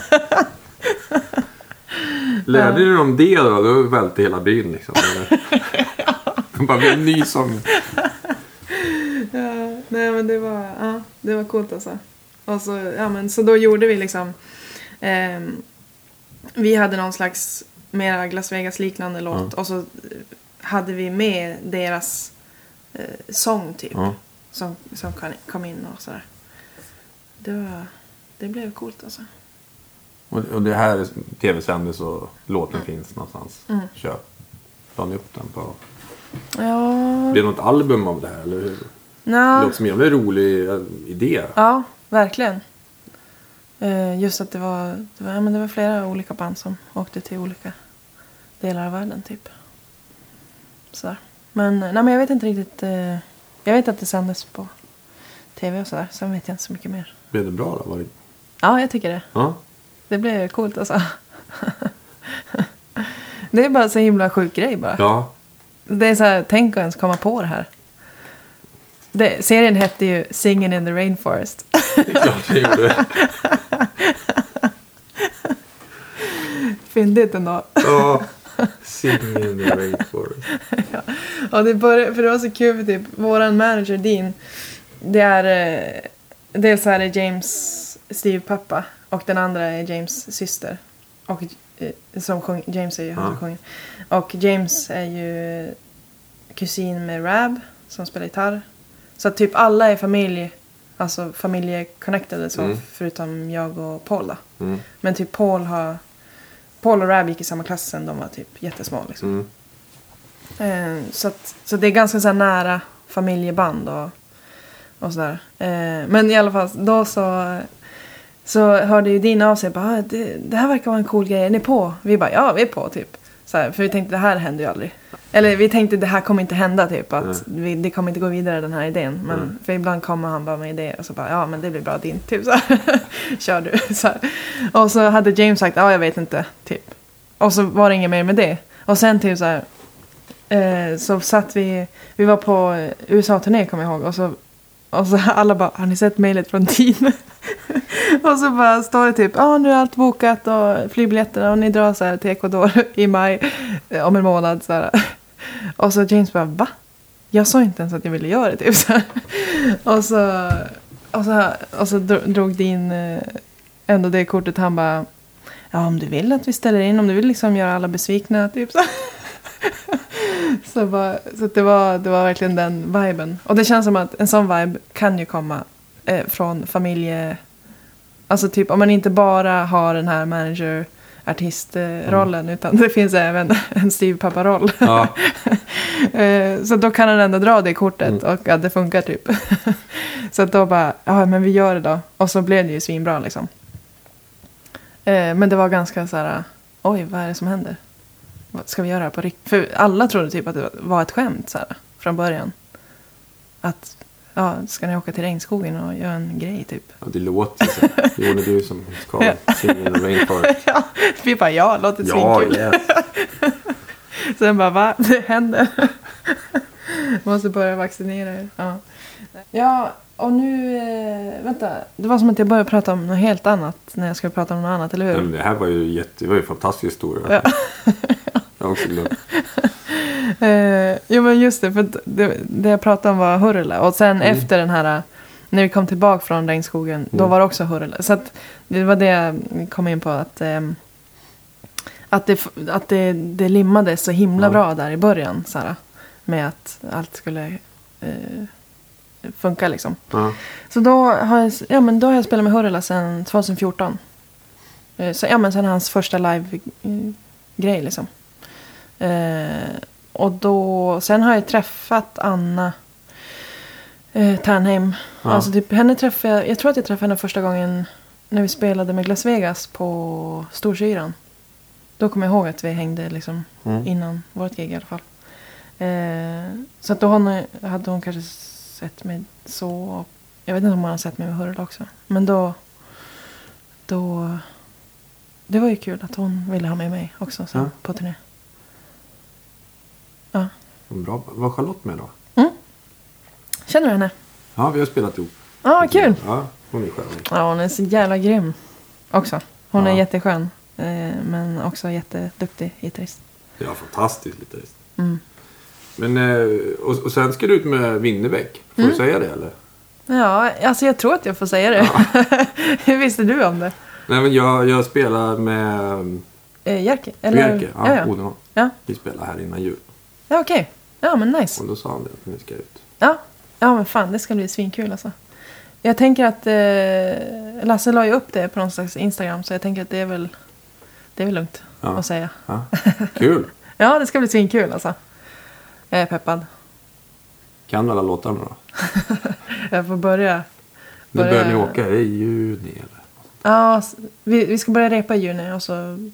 Lärde du dem det då, då välte hela byn liksom. De bara, vi har en ny sång. Ja, nej men det var, ja, det var coolt alltså. Och så, ja, men, så då gjorde vi liksom, ehm, vi hade någon slags mera Las Vegas liknande låt Ja. och så eh, hade vi med deras eh, sång typ. Ja. Som, som kom in och sådär. Det var, det blev coolt alltså. Och, det här tv-sändes och låten finns någonstans. Mm. Kör. La ni upp den på... Ja, Blir det något album av det här eller hur? Det nja. låter som en jävla rolig eh, idé. Ja, verkligen. Eh, just att det var, det, var, ja, men det var flera olika band som åkte till olika delar av världen typ. Sådär. Men, nej, men jag vet inte riktigt. Eh, jag vet att det sändes på tv och sådär. Sen vet jag inte så mycket mer. Blev det bra då? Var det... Ja, jag tycker det. Ja. Det blev coolt alltså. det är bara så himla sjuk grej bara. Ja. Det är så här, tänk att ens komma på det här. Det, serien hette ju Singing in the Rainforest. Det klart det gjorde. Fyndigt ändå. Ja. Singing in the rainforest. Ja, det, började, för det var så kul för typ våran manager Dean. Det är eh, dels är det James Steve pappa och den andra är James syster. Och eh, som sjung, James är ju Ja. sjunger. Och James är ju kusin med Rab som spelar gitarr. Så att typ alla är familj, alltså familjeconnectade så Mm. förutom jag och Paul då. Mm. Men typ Paul har Paul och Rab gick i samma klass sen de var typ jättesmå liksom. Mm. Eh, så, att, så det är ganska så här nära familjeband och, och sådär. Eh, men i alla fall, då så, så hörde ju din av sig bara, "Ah, det, det här verkar vara en cool grej, är ni på? Vi bara, ja vi är på typ. Så här, för vi tänkte det här händer ju aldrig. Eller vi tänkte det här kommer inte hända typ, att vi, det kommer inte gå vidare den här idén. Men Mm. för ibland kommer han bara med idéer och så bara, ja men det blir bra din, typ så här. Kör du. Så här. Och så hade James sagt, ja jag vet inte, typ. Och så var det inget mer med det. Och sen typ så här, Eh, så satt vi, vi var på eh, USA-turné kommer jag ihåg. Och så, och så alla bara, har ni sett mejlet från Dean? och så bara står det typ, ja ah, nu är allt bokat och flygbiljetterna och ni drar så här till Ecuador i maj eh, om en månad. Så här. Och så James bara, va? Jag sa inte ens att jag ville göra det. Typ, så här. Och så, och så, och så drog din eh, ändå det kortet. Han bara, ja om du vill att vi ställer in, om du vill liksom göra alla besvikna. Typ så. Så, bara, så det, var, det var verkligen den viben. Och det känns som att en sån vibe kan ju komma eh, från familje... Alltså typ om man inte bara har den här manager artistrollen utan det finns även en styvpapparoll. Ja. Eh, så då kan han ändå dra det kortet och att det funkar typ. så att då bara, ja men vi gör det då. Och så blev det ju svinbra liksom. Eh, men det var ganska så här, oj vad är det som händer? Vad Ska vi göra det på riktigt? För alla trodde typ att det var ett skämt så här, från början. Att, ja, ska ni åka till regnskogen och göra en grej typ? ja, det låter så. Johan, är du som ska Singing in the rainforest. ja, vi bara ja, låter Ja, svinkul. yes. Sen bara, va? Det händer. Måste börja vaccinera er. Ja. ja, och nu... Eh, vänta. Det var som att jag började prata om något helt annat när jag skulle prata om något annat, eller hur? Det här var ju jätte, det var ju en fantastisk historia. Ja. Jag har också glömt. Eh, jo, men just det. För det, det jag pratade om var Hurrela. Och sen Mm. efter den här... När vi kom tillbaka från regnskogen, då Mm. var det också Hurrela. Så att det var det jag kom in på. Att, ehm, att, det, att det, det limmade så himla Ja. bra där i början. Så här, med att allt skulle eh, funka liksom. Ja. Så då har jag, ja, men då har jag spelat med Hurrela sedan 2014. Eh, Så, ja, men sen hans första live-grej liksom. Eh, och då, sen har jag träffat Anna eh, Ternheim. Ja. Alltså typ, henne träffade jag, jag tror att jag träffade henne första gången när vi spelade med Las Vegas på Storsyran. Då kommer jag ihåg att vi hängde liksom Mm. innan vårt gig i alla fall. Eh, så att då hon, hade hon kanske sett mig så. Jag vet inte om hon har sett mig med Hurla också. Men då, då... Det var ju kul att hon ville ha med mig också sen Ja. på turné. Ja. Bra. Var Charlotte med då? Känner du henne? Ja, vi har spelat ihop. Ja, vad kul! Ja, hon är skön. Ja, hon är så jävla grym också. Hon är Ja. jätteskön. Eh, men också jätteduktig gitarrist. Ja, fantastisk gitarrist. Mm. Men, eh, och, och sen ska du ut med Winnerbäck. Får Mm. du säga det eller? Ja, alltså jag tror att jag får säga det. Hur visste du om det? Nej, men jag, jag spelar med Eh, Jerker? Eller? Bjerke. Ja, ja, ja. Odenholm. ja. Vi spelar här innan jul. ja okej. Ja, men nice. Och då sa han det att ni ska ut. Ja. ja, men fan det ska bli svinkul alltså. Jag tänker att eh, Lasse la ju upp det på någon slags Instagram så jag tänker att det är väl, det är väl lugnt Ja. att säga. Ja. Kul! Ja, det ska bli svinkul alltså. Jag är peppad. Kan du alla låtarna då? Jag får börja. När Börja- börjar ni åka? I juni eller? Ja, vi, vi ska börja repa i juni och så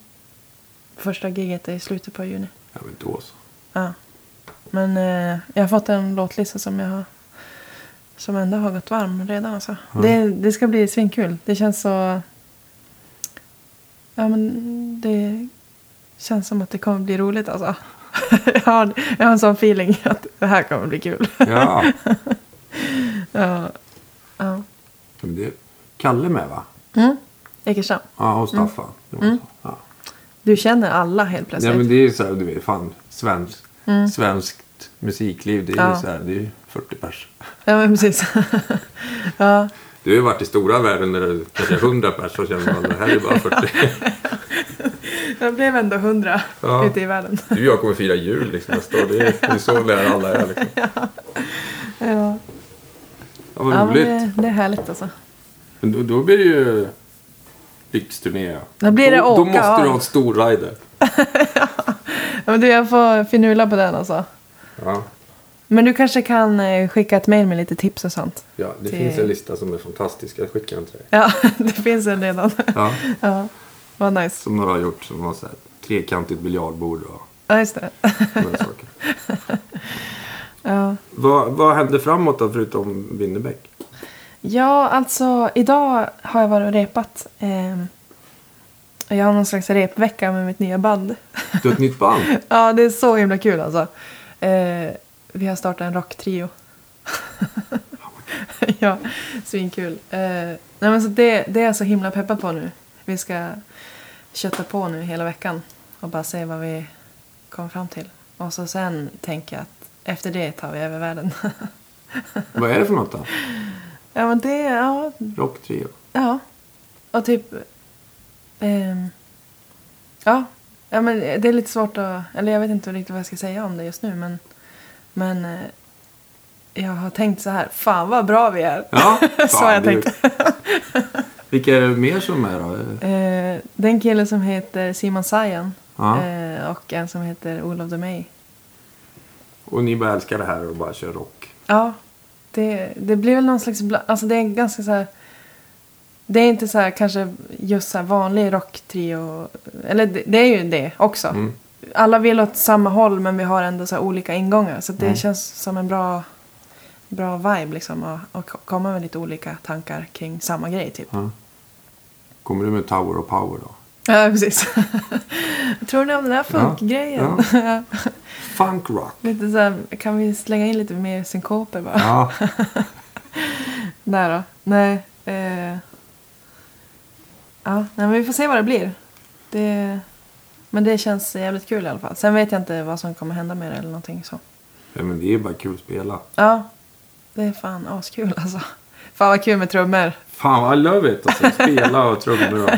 första giget är i slutet på juni. Ja, men då så. Ja. Men eh, jag har fått en låtlista som jag har som ändå har gått varm redan. Alltså. Ja. Det, det ska bli svinkul. Det känns så... Ja, men det känns som att det kommer bli roligt alltså. jag, har, jag har en sån feeling att det här kommer bli kul. Ja. ja. ja. Det är Kalle med va? Mm. Ekerstam. Ja, och Staffan. Mm. Ja. Du känner alla helt ja, plötsligt. men det är ju så här, du vet, fan, svensk, Mm. svenskt musikliv. Det är Ja. ju så här, det är ju 40 pers. Ja, men precis. ja. Du har ju varit i stora världen där det kanske är 100 pers och känner man det här är bara 40. Jag blev ändå hundra Ja. ute i världen. Du och jag kommer fira jul liksom nästa år. Det är, det är så nära alla är liksom. Ja, Ja, vad ja men roligt. det, det är härligt alltså. Men då, då blir det ju lyxturné. ja. Då blir det då, då åka måste av. du ha en stor rider. Ja, men du, jag får finula på den alltså. Ja, Men du kanske kan eh, skicka ett mail med lite tips och sånt. ja det Det- finns en lista som är fantastisk. Jag skickar den till dig. Ja, det finns en redan. Ja, Ja, vad nice. som några har gjort. Som har så här, trekantigt biljardbord och Ja, just det. sådana saker. Ja. Vad, vad händer framåt då förutom Winnerbäck? ja, alltså idag har jag varit och repat. Ehm, jag har någon slags repvecka med mitt nya band. Du har ett nytt band? Ja, det är så himla kul alltså. Eh, vi har startat en rocktrio. ja, svinkul. Eh, nej, men så det, det är jag så himla peppad på nu. Vi ska kötta på nu hela veckan och bara se vad vi kommer fram till. Och så sen tänker jag att efter det tar vi över världen. Vad är det för något då? ja, men det, ja, Rocktrio? Ja. Och typ... ehm, ja. ja, men det är lite svårt att... Eller jag vet inte riktigt vad jag ska säga om det just nu. Men, men eh, jag har tänkt så här. Fan vad bra vi är. Ja, så har jag tänkt. Vilka är det mer som är då? Eh, det är en kille som heter Simon Sajan. Ja. Eh, och en som heter Olof de May. Och ni bara älskar det här och bara kör rock? Ja, det, det blir väl någon slags... Alltså det är ganska så här... Det är inte så här kanske just så här vanlig rocktrio. Eller det, det är ju det också. Mm. Alla vill åt samma håll men vi har ändå så här olika ingångar. Så det Mm. känns som en bra, bra vibe liksom. Och, och komma med lite olika tankar kring samma grej typ. Ja. Kommer du med Tower of Power då? Ja, precis. Tror ni om den där funkgrejen? Ja. Funk rock? lite så här, kan vi slänga in lite mer synkoper bara? Ja. Där då? Nej. Eh... Ja, nej, men vi får se vad det blir. Det... Men det känns jävligt kul i alla fall. Sen vet jag inte vad som kommer hända med det eller någonting så. ja men det är bara kul att spela. Ja, det är fan askul alltså. Fan vad kul med trummor. Fan, I love it! Alltså, spela och trummor och...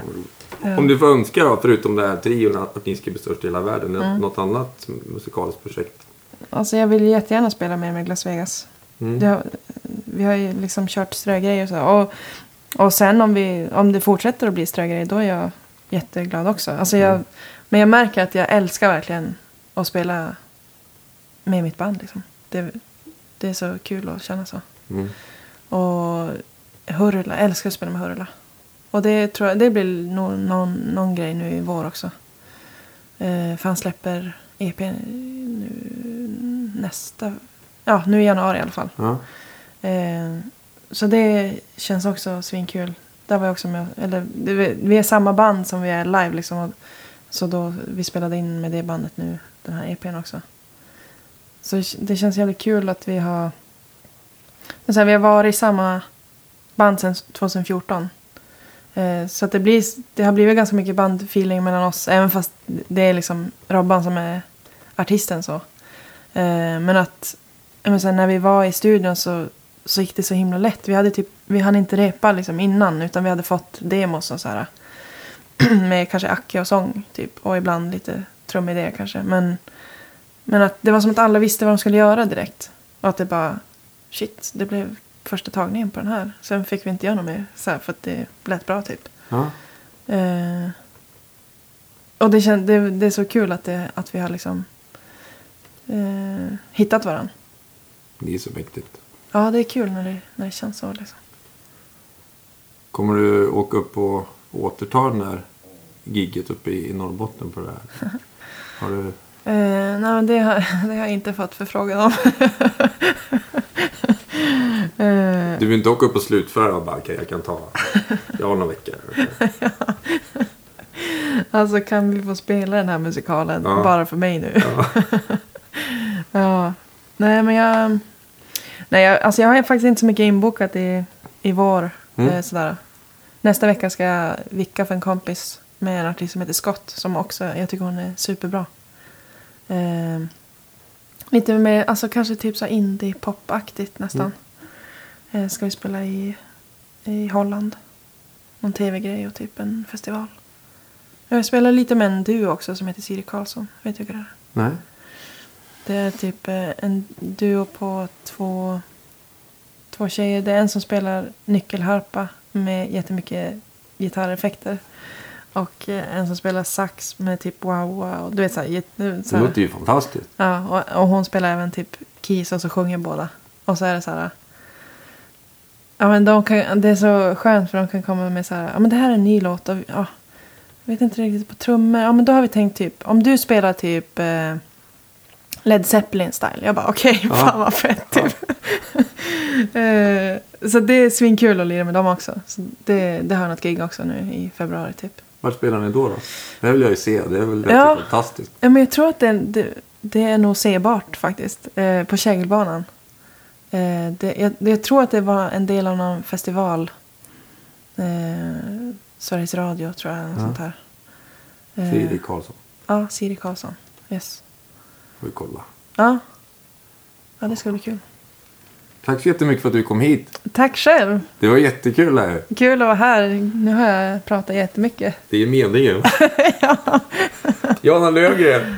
Vad roligt. Om du får önska då, förutom det här trion, att ni ska bli störst i hela världen. Mm. Något annat musikaliskt projekt? Alltså jag vill ju jättegärna spela mer med Las Vegas. Mm. Har, vi har ju liksom kört strögrejer och så. Och, och sen om, vi, om det fortsätter att bli strögrejer då är jag jätteglad också. Alltså jag, Mm. Men jag märker att jag älskar verkligen att spela med mitt band. Liksom. Det, det är så kul att känna så. Mm. Och Hurla, jag älskar att spela med Hurla. Och det tror jag, det blir nog någon, någon grej nu i vår också. Eh, för han släpper EP nu nästa... Ja, nu i januari i alla fall. Ja. Eh, så det känns också svinkul. Där var jag också med. Eller, vi är samma band som vi är live liksom. Och, så då vi spelade in med det bandet nu, den här EPn också. Så det känns jävligt kul att vi har... Men så här, vi har varit i samma band sedan 2014. Eh, så att det, blir, det har blivit ganska mycket bandfeeling mellan oss. Även fast det är liksom Robban som är artisten så. Eh, men att men sen när vi var i studion så, så gick det så himla lätt. Vi hade typ, vi hann inte repa liksom innan utan vi hade fått demos och så här. med kanske acke och sång typ. Och ibland lite trumidéer kanske. Men, men att det var som att alla visste vad de skulle göra direkt. Och att det bara, shit, det blev första tagningen på den här. Sen fick vi inte göra något mer så här, för att det lät bra typ. Ja. Eh, och det, kän, det, det är så kul att, det, att vi har liksom eh, hittat varandra. Det är så mäktigt. Ja, det är kul när det, när det känns så. Liksom. Kommer du åka upp och återta den där gigget uppe i, i Norrbotten på det här? Har du... Eh, nej, men det har, det har jag inte fått förfrågan om. eh, Du vill inte åka upp och slutföra och bara, jag kan ta, jag har några veckor. alltså kan vi få spela den här musikalen Ja. bara för mig nu? Ja. ja. Nej, men jag... Nej, jag, alltså jag har faktiskt inte så mycket inbokat i, i vår. Mm. Eh, sådär. Nästa vecka ska jag vicka för en kompis med en artist som heter Scott. Som också, jag tycker hon är superbra. Eh, lite mer, alltså kanske typ så indie-pop-aktigt nästan. Eh, ska vi spela i, i Holland. Någon tv-grej och typ en festival. Jag spelar lite med en duo också som heter Siri Karlsson. Vet du vilka det är? Nej. Det är typ eh, en duo på två, två tjejer. Det är en som spelar nyckelharpa med jättemycket gitarreffekter. Och eh, en som spelar sax med typ wow wow. Du vet så här, Det så här. låter ju fantastiskt. Ja, och, och hon spelar även typ keys och så sjunger båda. Och så är det så här. Ja men de kan, det är så skönt för de kan komma med så här. Ja men det här är en ny låt. Och, ja, jag vet inte riktigt på trummor. Ja men då har vi tänkt typ. Om du spelar typ eh, Led Zeppelin style. Jag bara okej, Ja. fan vad fett typ. eh, så det är svinkul att lira med dem också. Så det, det har något gig också nu i februari typ. Vart spelar ni då? då? Det vill jag ju se. Det är väl rätt Ja. fantastiskt. Ja, men jag tror att det, det, det är nog sebart faktiskt. Eh, på Kägelbanan. Eh, det, jag, jag tror att det var en del av någon festival. Sveriges Radio tror jag. Ja. sånt här. Siri Karlsson. Ja, Siri Karlsson. Yes. Får vi kolla. Ja. ja, det ska bli kul. Tack så jättemycket för att du kom hit. Tack själv. Det var jättekul här. Kul att vara här. Nu har jag pratat jättemycket. Det är meningen. Jana Löfgren.